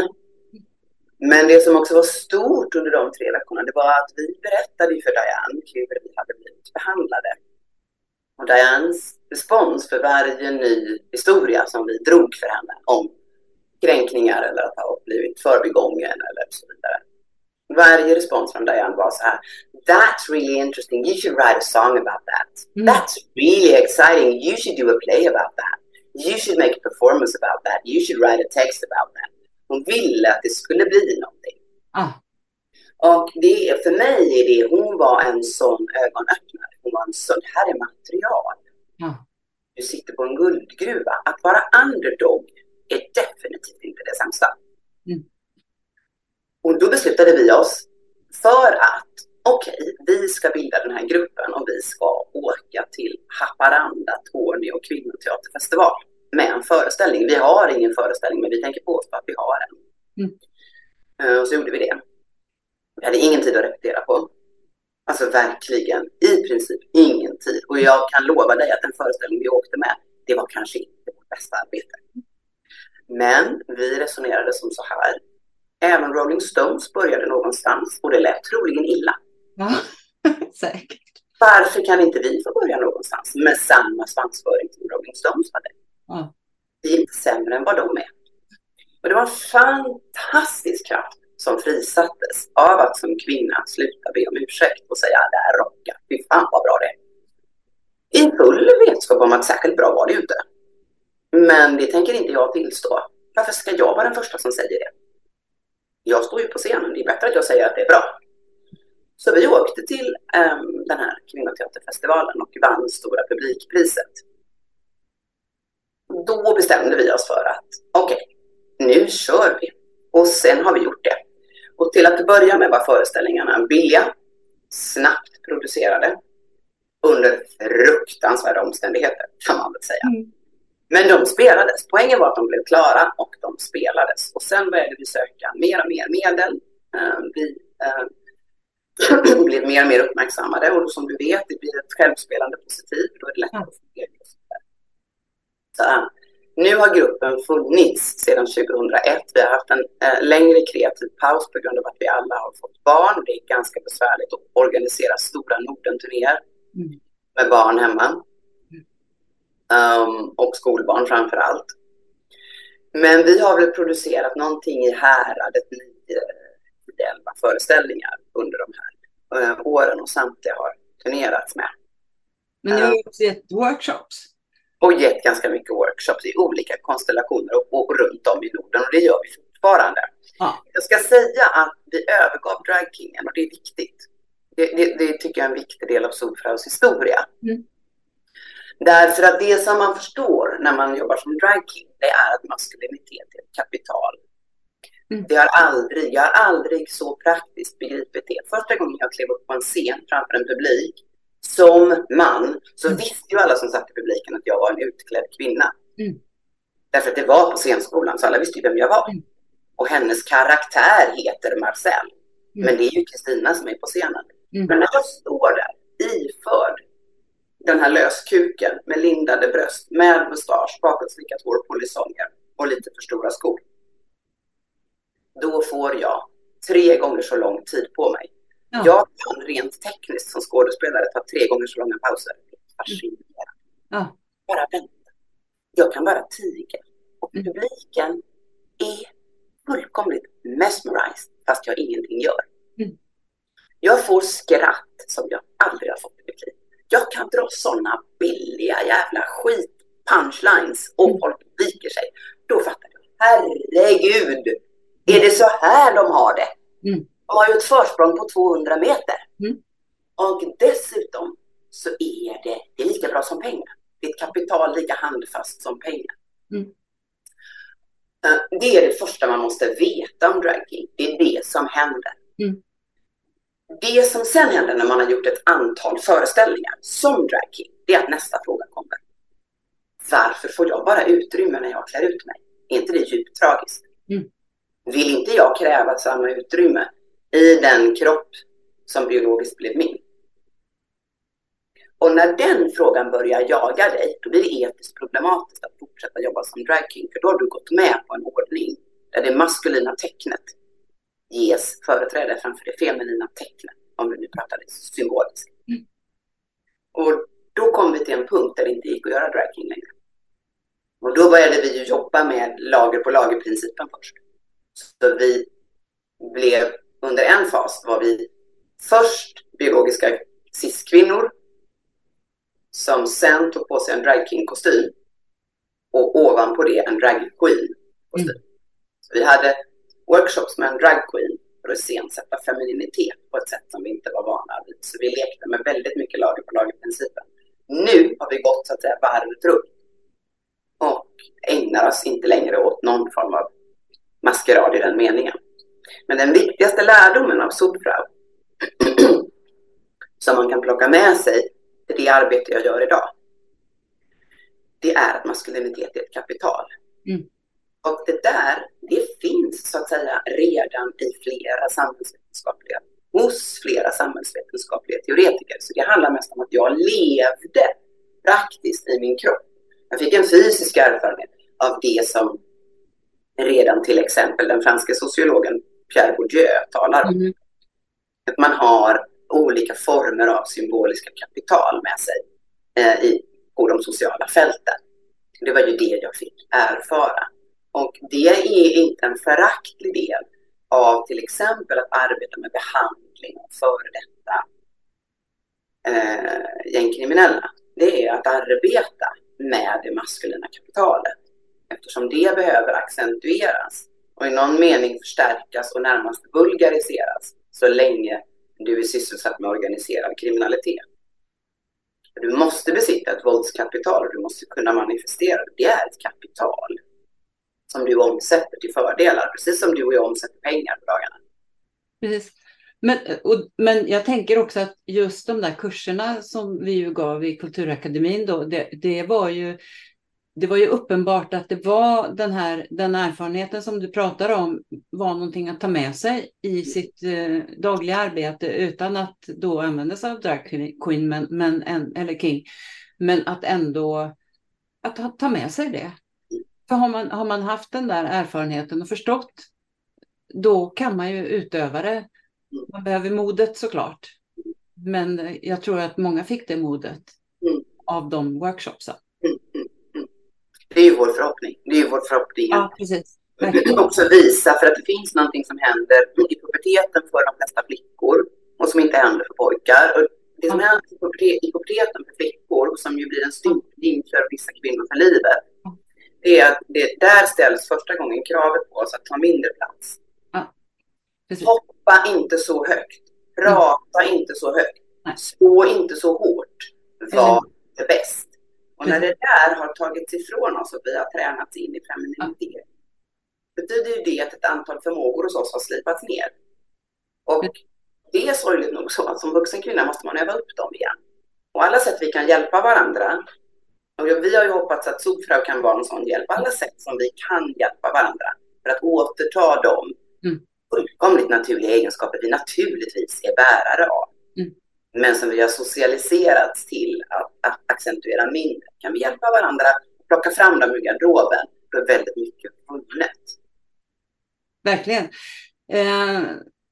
Men det som också var stort under de tre veckorna, det var att vi berättade för Diane hur vi hade blivit behandlade. Och Dianes respons för varje ny historia som vi drog för henne om kränkningar eller att ha blivit förbigången eller så vidare. Varje respons från Diane var så här, That's really interesting, you should write a song about that. Mm. That's really exciting, you should do a play about that. You should make a performance about that. You should write a text about that. Hon ville att det skulle bli någonting. Ah. Och det, för mig är det, hon var en sån ögonöppnare. Hon var en sån, det här är material. Ah. Du sitter på en guldgruva. Att vara underdog är definitivt inte det sämsta. Mm. Och då beslutade vi oss för att okej, okay, vi ska bilda den här gruppen och vi ska åka till Haparanda, Tornio och kvinnoteaterfestival med en föreställning. Vi har ingen föreställning, men vi tänker påstå att vi har en. Mm. Uh, och så gjorde vi det. Vi hade ingen tid att repetera på. Alltså verkligen, i princip ingen tid. Och jag kan lova dig att den föreställning vi åkte med, det var kanske inte vårt bästa arbete. Men vi resonerade som så här. Även Rolling Stones började någonstans och det lät troligen illa. Ja, säkert. Varför kan inte vi få börja någonstans med samma svansföring som Rolling Stones hade? Ja. Vi är inte sämre än vad de är. Och det var en fantastisk kraft som frisattes av att som kvinna sluta be om ursäkt och säga ah, det här rockar, fy fan vad bra det är. I full vetskap om att särskilt bra var det ju inte. Men det tänker inte jag tillstå. Varför ska jag vara den första som säger det? Jag står ju på scenen, det är bättre att jag säger att det är bra. Så vi åkte till um, den här kvinnoteaterfestivalen och vann Stora publikpriset då bestämde vi oss för att okej, okay, nu kör vi. Och sen har vi gjort det. Och till att börja med var föreställningarna billiga, snabbt producerade, under fruktansvärda omständigheter kan man väl säga. Mm. Men de spelades. Poängen var att de blev klara och de spelades. Och sen började vi söka mer och mer medel. Uh, vi uh, blev mer och mer uppmärksammade och som du vet, det blir ett självspelande positiv. Då är det lättare att få medel så, nu har gruppen funnits sedan 2001. Vi har haft en eh, längre kreativ paus på grund av att vi alla har fått barn. Det är ganska besvärligt att organisera stora Norden-turnéer mm. med barn hemma. Um, och skolbarn framför allt. Men vi har väl producerat någonting i häradet 9-11 föreställningar under de här uh, åren och samtliga har turnerats med. Men ni har också gett workshops? Och gett ganska mycket workshops i olika konstellationer och, och runt om i Norden och det gör vi fortfarande. Ja. Jag ska säga att vi övergav dragkingen och det är viktigt. Det, det, det, tycker jag är en viktig del av Solfraus historia. Mm. Därför att det som man förstår när man jobbar som dragking, det är att maskulinitet är ett kapital. Mm. Det har aldrig, jag har aldrig så praktiskt begripit det. Första gången jag klev upp på en scen framför en publik som man så mm. visste ju alla som satt i publiken att jag var en utklädd kvinna. Mm. Därför att det var på scenskolan, så alla visste ju vem jag var. Mm. Och hennes karaktär heter Marcel. Mm. Men det är ju Kristina som är på scenen. Mm. Men när jag står där iförd den här löskuken med lindade bröst, med mustasch, bakåtslickat hår, polisonger och lite för stora skor. Då får jag tre gånger så lång tid på mig Ja. Jag kan rent tekniskt som skådespelare ta tre gånger så långa pauser. Fascinerande. Ja. Bara vänta. Jag kan bara tiga. Och mm. publiken är fullkomligt mesmerized fast jag ingenting gör. Mm. Jag får skratt som jag aldrig har fått i mitt liv. Jag kan dra sådana billiga jävla skit punchlines och mm. folk viker sig. Då fattar jag. Herregud! Är det så här de har det? Mm. De har ju ett försprång på 200 meter. Mm. Och dessutom så är det, det är lika bra som pengar. Det är ett kapital lika handfast som pengar. Mm. Eh, det är det första man måste veta om dragking. Det är det som händer. Mm. Det som sen händer när man har gjort ett antal föreställningar som dragking, det är att nästa fråga kommer. Varför får jag bara utrymme när jag klär ut mig? Är inte det djupt tragiskt? Mm. Vill inte jag kräva samma utrymme i den kropp som biologiskt blev min? Och när den frågan börjar jaga dig, då blir det etiskt problematiskt att fortsätta jobba som dragking, för då har du gått med på en ordning där det maskulina tecknet ges företräde framför det feminina tecknet, om vi nu pratar symboliskt. Mm. Och då kom vi till en punkt där det inte gick att göra dragking längre. Och då började vi jobba med lager på lager-principen först. Så vi blev, under en fas var vi först biologiska cis-kvinnor som sen tog på sig en dragking-kostym och ovanpå det en drag queen-kostym. Mm. vi hade workshops med en drag queen för att iscensätta femininitet på ett sätt som vi inte var vana vid. Så vi lekte med väldigt mycket lager på lager-principen. Nu har vi gått så att säga varvet runt och ägnar oss inte längre åt någon form av maskerad i den meningen. Men den viktigaste lärdomen av Subfrau som man kan plocka med sig till det arbete jag gör idag, det är att maskulinitet är ett kapital. Mm. Och det där, det finns så att säga redan i flera samhällsvetenskapliga, hos flera samhällsvetenskapliga teoretiker. Så det handlar mest om att jag levde praktiskt i min kropp. Jag fick en fysisk erfarenhet av det som redan till exempel den franske sociologen Pierre Bourdieu talar om. Mm. Att man har olika former av symboliska kapital med sig eh, i, på de sociala fälten. Det var ju det jag fick erfara. Och det är inte en föraktlig del av till exempel att arbeta med behandling av före detta eh, gängkriminella. Det är att arbeta med det maskulina kapitalet eftersom det behöver accentueras och i någon mening förstärkas och närmast vulgariseras så länge du är sysselsatt med organiserad kriminalitet. Du måste besitta ett våldskapital och du måste kunna manifestera det. Det är ett kapital som du omsätter till fördelar, precis som du och jag omsätter pengar på dagarna. Precis. Men, och, men jag tänker också att just de där kurserna som vi ju gav i Kulturakademin då, det, det var ju det var ju uppenbart att det var den här den erfarenheten som du pratar om var någonting att ta med sig i sitt eh, dagliga arbete utan att då använda sig av drag queen men, men, eller king. Men att ändå att ta, ta med sig det. För har man, har man haft den där erfarenheten och förstått då kan man ju utöva det. Man behöver modet såklart. Men jag tror att många fick det modet mm. av de workshopsen. Det är ju vår förhoppning. Det är ju vår förhoppning. Ja, precis. också visa för att det finns någonting som händer i puberteten för de flesta flickor och som inte händer för pojkar. Och det som händer i puberteten för flickor och som ju blir en stympning för vissa kvinnor för livet, det är att det, där ställs första gången kravet på oss att ta mindre plats. Ja. Hoppa inte så högt. Prata mm. inte så högt. Stå inte så hårt. Var mm. bäst. Och när det där har tagits ifrån oss och vi har tränats in i femininitet, betyder ju det att ett antal förmågor hos oss har slipats ner. Och det är sorgligt nog så att som vuxen kvinna måste man öva upp dem igen. Och alla sätt vi kan hjälpa varandra, och vi har ju hoppats att Sofrau kan vara en sån hjälp, alla sätt som vi kan hjälpa varandra för att återta de mm. fullkomligt naturliga egenskaper vi naturligtvis är bärare av men som vi har socialiserats till att, accentuera mindre. Kan vi hjälpa varandra att plocka fram dem ur garderoben, då är väldigt mycket vunnet. Verkligen. Eh,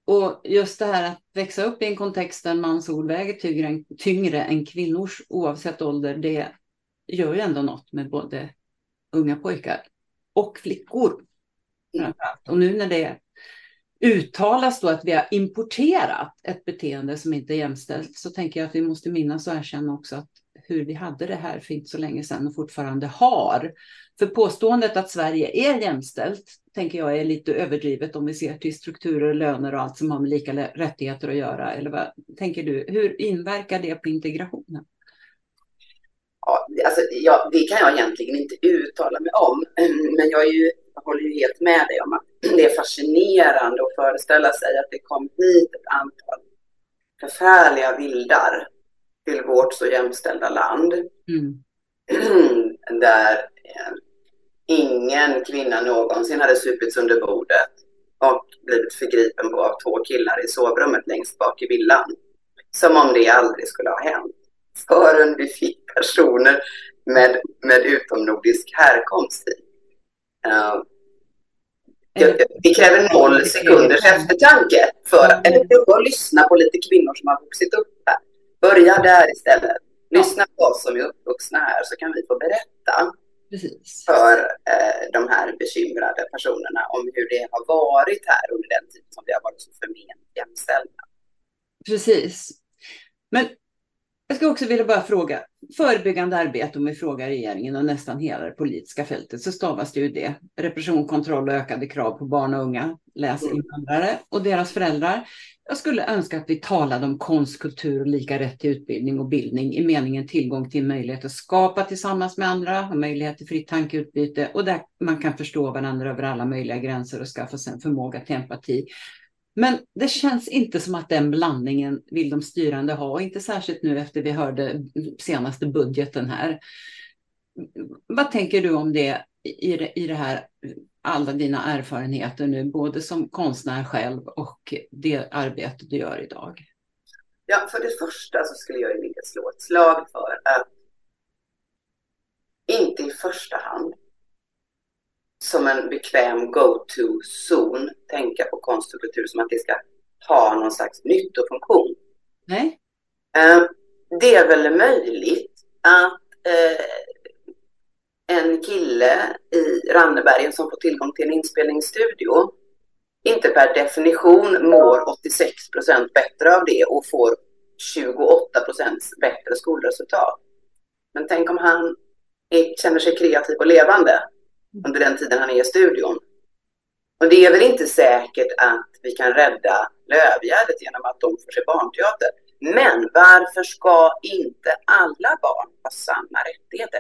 och just det här att växa upp i en kontext där mans ord väger tyngre än, tyngre än kvinnors oavsett ålder, det gör ju ändå något med både unga pojkar och flickor. Framförallt. Och nu när det uttalas då att vi har importerat ett beteende som inte är jämställt så tänker jag att vi måste minnas och erkänna också att hur vi hade det här för inte så länge sedan och fortfarande har. För påståendet att Sverige är jämställt tänker jag är lite överdrivet om vi ser till strukturer, löner och allt som har med lika rättigheter att göra. Eller vad tänker du? Hur inverkar det på integrationen? Ja, alltså, ja, det kan jag egentligen inte uttala mig om, men jag, är ju, jag håller ju helt med dig om att det är fascinerande att föreställa sig att det kom hit ett antal förfärliga vildar till vårt så jämställda land. Mm. Där eh, ingen kvinna någonsin hade supits under bordet och blivit förgripen på av två killar i sovrummet längst bak i villan. Som om det aldrig skulle ha hänt. Förrän vi fick personer med, med utomnordisk härkomst hit. Uh, det kräver noll sekunders eftertanke för att, eller prova att lyssna på lite kvinnor som har vuxit upp här. Börja där istället. Lyssna på oss som är uppvuxna här så kan vi få berätta Precis. för eh, de här bekymrade personerna om hur det har varit här under den tid som vi har varit så förment jämställda. Precis. Men jag ska också vilja bara fråga, förebyggande arbete om vi frågar regeringen och nästan hela det politiska fältet så stavas det ju det. Repression, kontroll och ökade krav på barn och unga, läs mm. invandrare och deras föräldrar. Jag skulle önska att vi talade om konst, kultur och lika rätt till utbildning och bildning i meningen tillgång till möjlighet att skapa tillsammans med andra, ha möjlighet till fritt tankeutbyte och där man kan förstå varandra över alla möjliga gränser och skaffa sig en förmåga till empati. Men det känns inte som att den blandningen vill de styrande ha, inte särskilt nu efter vi hörde senaste budgeten här. Vad tänker du om det i det, i det här, alla dina erfarenheter nu, både som konstnär själv och det arbete du gör idag? Ja, för det första så skulle jag vilja slå ett slag för att inte i första hand som en bekväm go-to-zon tänka på konst och kultur som att det ska ha någon slags nyttofunktion. Nej. Eh, det är väl möjligt att eh, en kille i Rannebergen som får tillgång till en inspelningsstudio inte per definition mår 86 procent bättre av det och får 28 procent bättre skolresultat. Men tänk om han känner sig kreativ och levande under den tiden han är i studion. Och det är väl inte säkert att vi kan rädda Lövgärdet genom att de får se barnteater. Men varför ska inte alla barn ha samma rättigheter?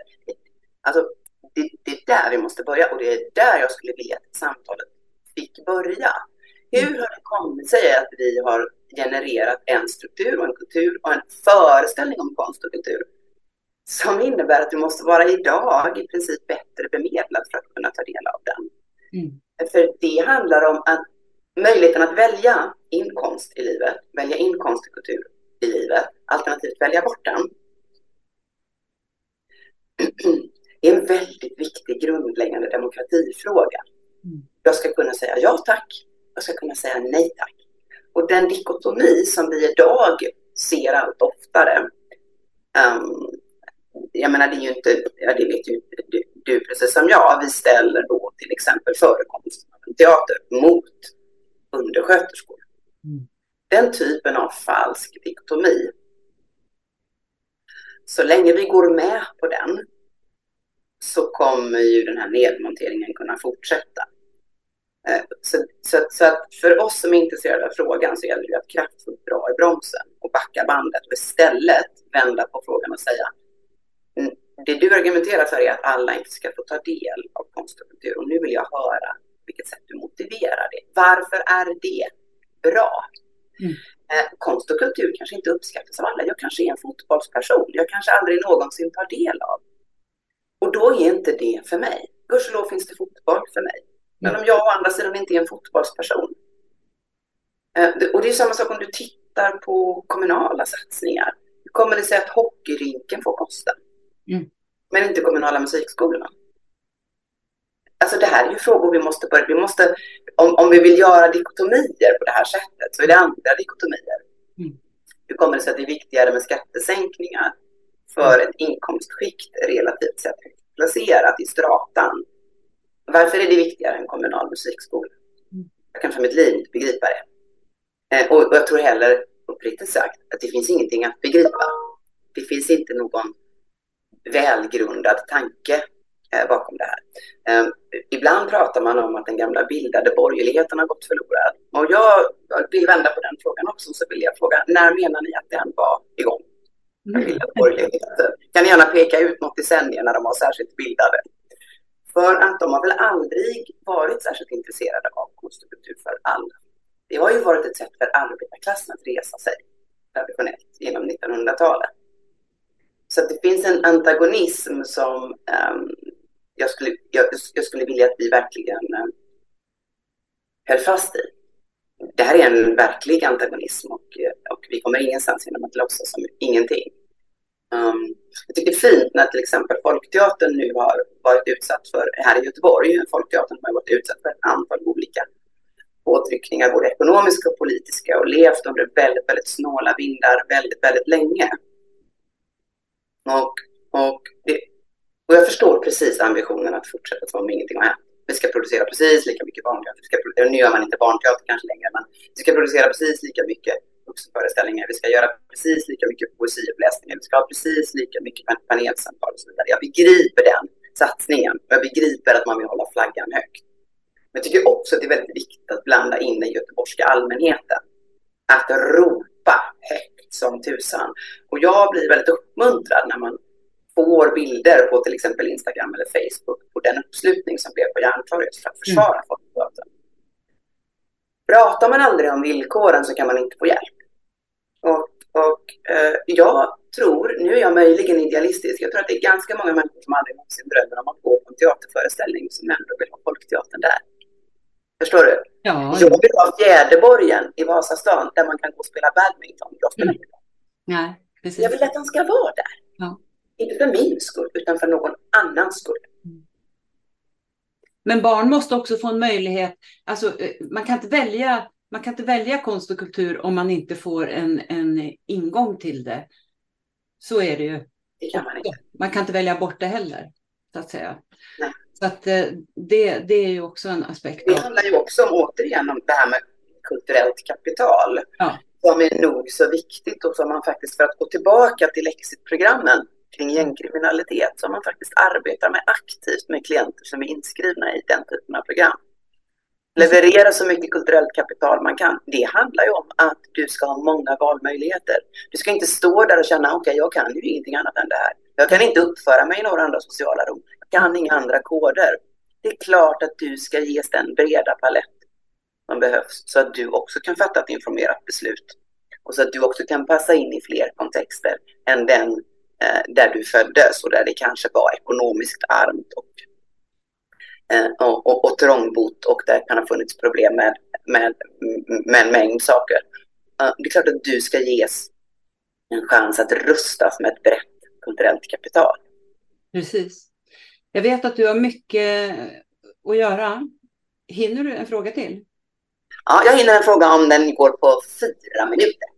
Alltså, det, det är där vi måste börja och det är där jag skulle vilja att samtalet fick börja. Hur har det kommit sig att vi har genererat en struktur och en kultur och en föreställning om konst och kultur som innebär att du måste vara idag i princip bättre bemedlad för att kunna ta del av den. Mm. För det handlar om att möjligheten att välja inkomst i livet, välja inkomst och kultur i livet, alternativt välja bort den. är en väldigt viktig grundläggande demokratifråga. Mm. Jag ska kunna säga ja tack, jag ska kunna säga nej tack. Och den dikotomi som vi idag ser allt oftare um, jag menar, det är ju inte, ja, det vet ju du, du precis som jag, vi ställer då till exempel förekomsten av en teater mot undersköterskor. Mm. Den typen av falsk dikotomi. Så länge vi går med på den så kommer ju den här nedmonteringen kunna fortsätta. Eh, så, så, så, att för oss som är intresserade av frågan så gäller det att kraftfullt dra i bromsen och backa bandet och istället vända på frågan och säga det du argumenterar för är att alla inte ska få ta del av konst och kultur. Och nu vill jag höra vilket sätt du motiverar det. Varför är det bra? Mm. Eh, konst och kultur kanske inte uppskattas av alla. Jag kanske är en fotbollsperson. Jag kanske aldrig någonsin tar del av. Och då är inte det för mig. Gudskelov finns det fotboll för mig. Men om jag å andra sidan inte är en fotbollsperson. Eh, och det är samma sak om du tittar på kommunala satsningar. Hur kommer det sig att hockeyrinken får kosta? Mm. Men inte kommunala musikskolorna. Alltså det här är ju frågor vi måste börja, vi måste, om, om vi vill göra dikotomier på det här sättet så är det andra dikotomier. Mm. Hur kommer det sig att det är viktigare med skattesänkningar för ett inkomstskikt relativt sett placerat i stratan Varför är det viktigare än kommunal musikskola? Mm. Jag kan för mitt liv inte begripa det. Eh, och jag tror heller, uppriktigt sagt, att det finns ingenting att begripa. Det finns inte någon välgrundad tanke eh, bakom det här. Eh, ibland pratar man om att den gamla bildade borgerligheten har gått förlorad. Och jag, vill vända på den frågan också, så vill jag fråga, när menar ni att den var igång? Den bildade borgerligheten. Kan ni gärna peka ut något decennium när de var särskilt bildade? För att de har väl aldrig varit särskilt intresserade av konst och kultur för alla. Det har ju varit ett sätt för arbetarklassen att resa sig traditionellt genom 1900-talet. Så det finns en antagonism som um, jag, skulle, jag, jag, skulle vilja att vi verkligen um, höll fast i. Det här är en verklig antagonism och, och vi kommer ingenstans genom att låtsas som ingenting. Um, jag tycker det är fint när till exempel Folkteatern nu har varit utsatt för, här i Göteborg, Folkteatern har varit utsatt för ett antal olika påtryckningar, både ekonomiska och politiska, och levt under väldigt, väldigt snåla vindar väldigt, väldigt länge. Och, och, det, och jag förstår precis ambitionen att fortsätta som om ingenting har hänt. Vi ska producera precis lika mycket barnteater. nu gör man inte barnteater kanske längre, men vi ska producera precis lika mycket vuxenföreställningar. Vi ska göra precis lika mycket poesiuppläsningar. Vi ska ha precis lika mycket panelsamtal och så vidare. Jag begriper den satsningen. och Jag begriper att man vill hålla flaggan högt. Men jag tycker också att det är väldigt viktigt att blanda in den göteborgska allmänheten. Att ropa högt som tusan. Och jag blir väldigt uppmuntrad när man får bilder på till exempel Instagram eller Facebook på den uppslutning som blev på Järntorget för att försvara mm. folkteatern. Pratar man aldrig om villkoren så kan man inte få hjälp. Och, och eh, jag tror, nu är jag möjligen idealistisk, jag tror att det är ganska många människor som aldrig någonsin drömmer om att gå på en teaterföreställning som ändå vill ha Folkteatern där. Förstår du? Ja. Jag vill ha Fjäderborgen i Vasastan där man kan gå och spela badminton. Jag spelar mm. Nej, precis. Jag vill att den ska vara där. Ja. Inte för min skull, utan för någon annans skull. Mm. Men barn måste också få en möjlighet, alltså eh, man kan inte välja, man kan inte välja konst och kultur om man inte får en, en ingång till det. Så är det ju. Det kan man. Man kan inte välja bort det heller, så att säga. Nej. Så att eh, det, det är ju också en aspekt. Det handlar ju också om, återigen om det här med kulturellt kapital. Ja. Som är nog så viktigt och som man faktiskt, för att gå tillbaka till exitprogrammen kring gängkriminalitet, som man faktiskt arbetar med aktivt med klienter som är inskrivna i den typen av program. Leverera så mycket kulturellt kapital man kan. Det handlar ju om att du ska ha många valmöjligheter. Du ska inte stå där och känna, okej, okay, jag kan ju ingenting annat än det här. Jag kan inte uppföra mig i några andra sociala rum. Kan inga andra koder. Det är klart att du ska ges den breda palett som behövs så att du också kan fatta ett informerat beslut. Och så att du också kan passa in i fler kontexter än den eh, där du föddes och där det kanske var ekonomiskt armt och Eh, och, och, och trångbott och det kan ha funnits problem med, med, med en mängd saker. Det är klart att du ska ges en chans att rustas med ett brett kulturellt kapital. Precis. Jag vet att du har mycket att göra. Hinner du en fråga till? Ja, jag hinner en fråga om den går på fyra minuter.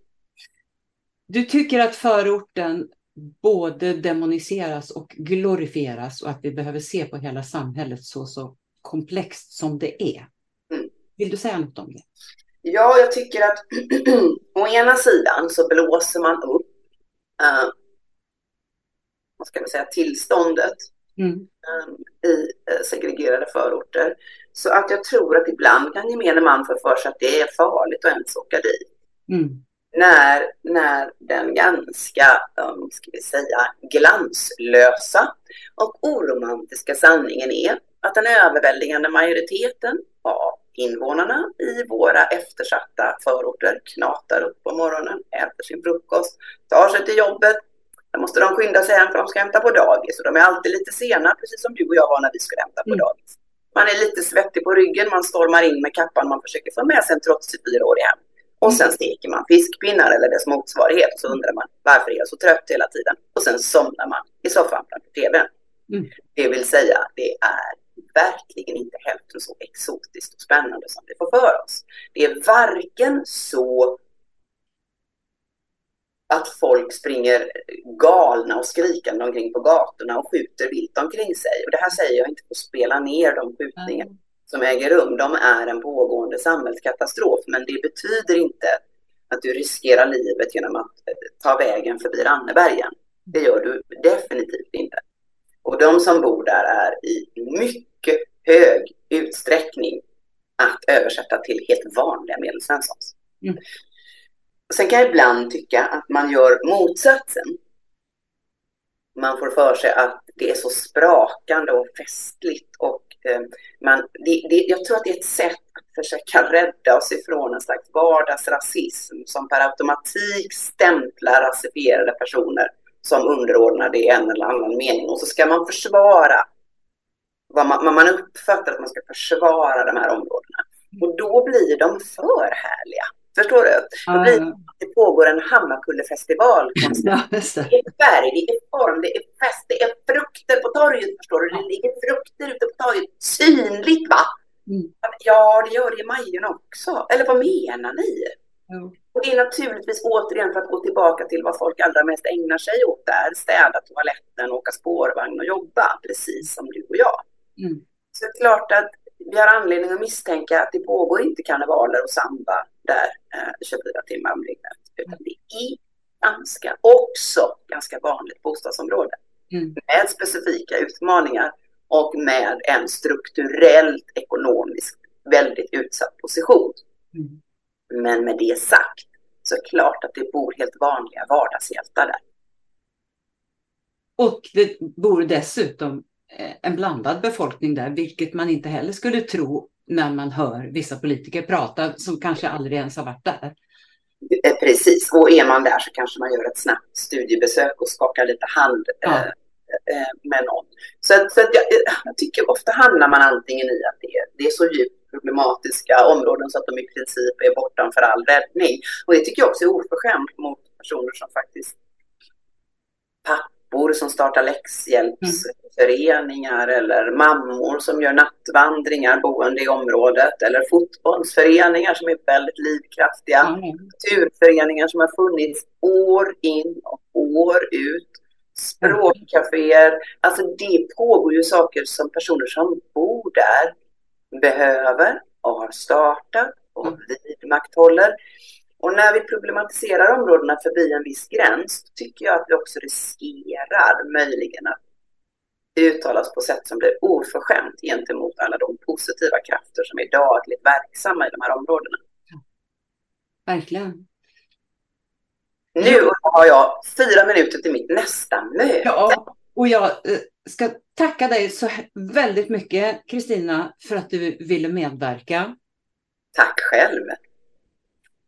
Du tycker att förorten både demoniseras och glorifieras och att vi behöver se på hela samhället så, så komplext som det är. Mm. Vill du säga något om det? Ja, jag tycker att å ena sidan så blåser man upp uh, vad ska man säga, tillståndet mm. um, i uh, segregerade förorter. Så att jag tror att ibland kan gemene man få för sig att det är farligt att ens åka dit. Mm när, när den ganska, um, ska vi säga, glanslösa och oromantiska sanningen är att den överväldigande majoriteten av invånarna i våra eftersatta förorter knatar upp på morgonen, äter sin frukost, tar sig till jobbet. Då måste de skynda sig hem för de ska hämta på dagis och de är alltid lite sena, precis som du och jag var när vi skulle hämta på mm. dagis. Man är lite svettig på ryggen, man stormar in med kappan, man försöker få med sig en trotsig fyraårig hem. Och sen steker man fiskpinnar eller dess motsvarighet. Och så undrar man varför är jag så trött hela tiden? Och sen somnar man i soffan framför tvn. Mm. Det vill säga, det är verkligen inte hälften så exotiskt och spännande som vi får för oss. Det är varken så att folk springer galna och skrikande omkring på gatorna och skjuter vilt omkring sig. Och det här säger jag inte för att spela ner de skjutningar mm. som äger rum. De är en pågående samhällskatastrof, men det betyder inte att du riskerar livet genom att ta vägen förbi Rannebergen. Det gör du definitivt inte. Och de som bor där är i mycket hög utsträckning att översätta till helt vanliga medelsvenssons. Mm. Sen kan jag ibland tycka att man gör motsatsen. Man får för sig att det är så sprakande och festligt och eh, man, det, det, jag tror att det är ett sätt att försöka rädda oss ifrån en slags vardagsrasism som per automatik stämplar rasifierade personer som underordnade i en eller annan mening. Och så ska man försvara vad man, man uppfattar att man ska försvara de här områdena. Och då blir de för härliga. Förstår du? Då blir det, det pågår en Hammarkullefestival. Det. det är färg, det är form, det är fest, det är frukter på torget. Förstår du? Det ligger frukter ute på torget. Synligt va? Mm. Ja, det gör det i Majorna också. Eller vad menar ni? Mm. Och det är naturligtvis återigen för att gå tillbaka till vad folk allra mest ägnar sig åt där. Städa toaletten, åka spårvagn och jobba, precis som du och jag. Mm. Så det är klart att vi har anledning att misstänka att det pågår inte karnevaler och samba där eh, 24 timmar om dygnet. Utan det är ganska, också ganska vanligt bostadsområde. Mm. Med specifika utmaningar och med en strukturellt ekonomiskt väldigt utsatt position. Mm. Men med det sagt så är det klart att det bor helt vanliga vardagshjältar där. Och det bor dessutom en blandad befolkning där, vilket man inte heller skulle tro när man hör vissa politiker prata som kanske aldrig ens har varit där. Eh, precis, och är man där så kanske man gör ett snabbt studiebesök och skakar lite hand ja. eh, eh med någon. Så, så att jag, eh, jag, tycker ofta hamnar man antingen i att det är, det är så djupt problematiska områden så att de i princip är bortanför all räddning. Och det tycker jag också är oförskämt mot personer som faktiskt pappor som startar läxhjälpsföreningar mm. eller mammor som gör nattvandringar boende i området eller fotbollsföreningar som är väldigt livskraftiga. Mm. Kulturföreningar som har funnits år in och år ut. Språkcaféer. Alltså det pågår ju saker som personer som bor där behöver och har startat och mm. vidmakthåller. Och när vi problematiserar områdena förbi en viss gräns tycker jag att vi också riskerar möjligen att uttala oss på sätt som blir oförskämt gentemot alla de positiva krafter som är dagligt verksamma i de här områdena. Verkligen. Nu har jag fyra minuter till mitt nästa möte. Ja, och jag eh, ska tacka dig så väldigt mycket, Kristina, för att du ville medverka. Tack själv.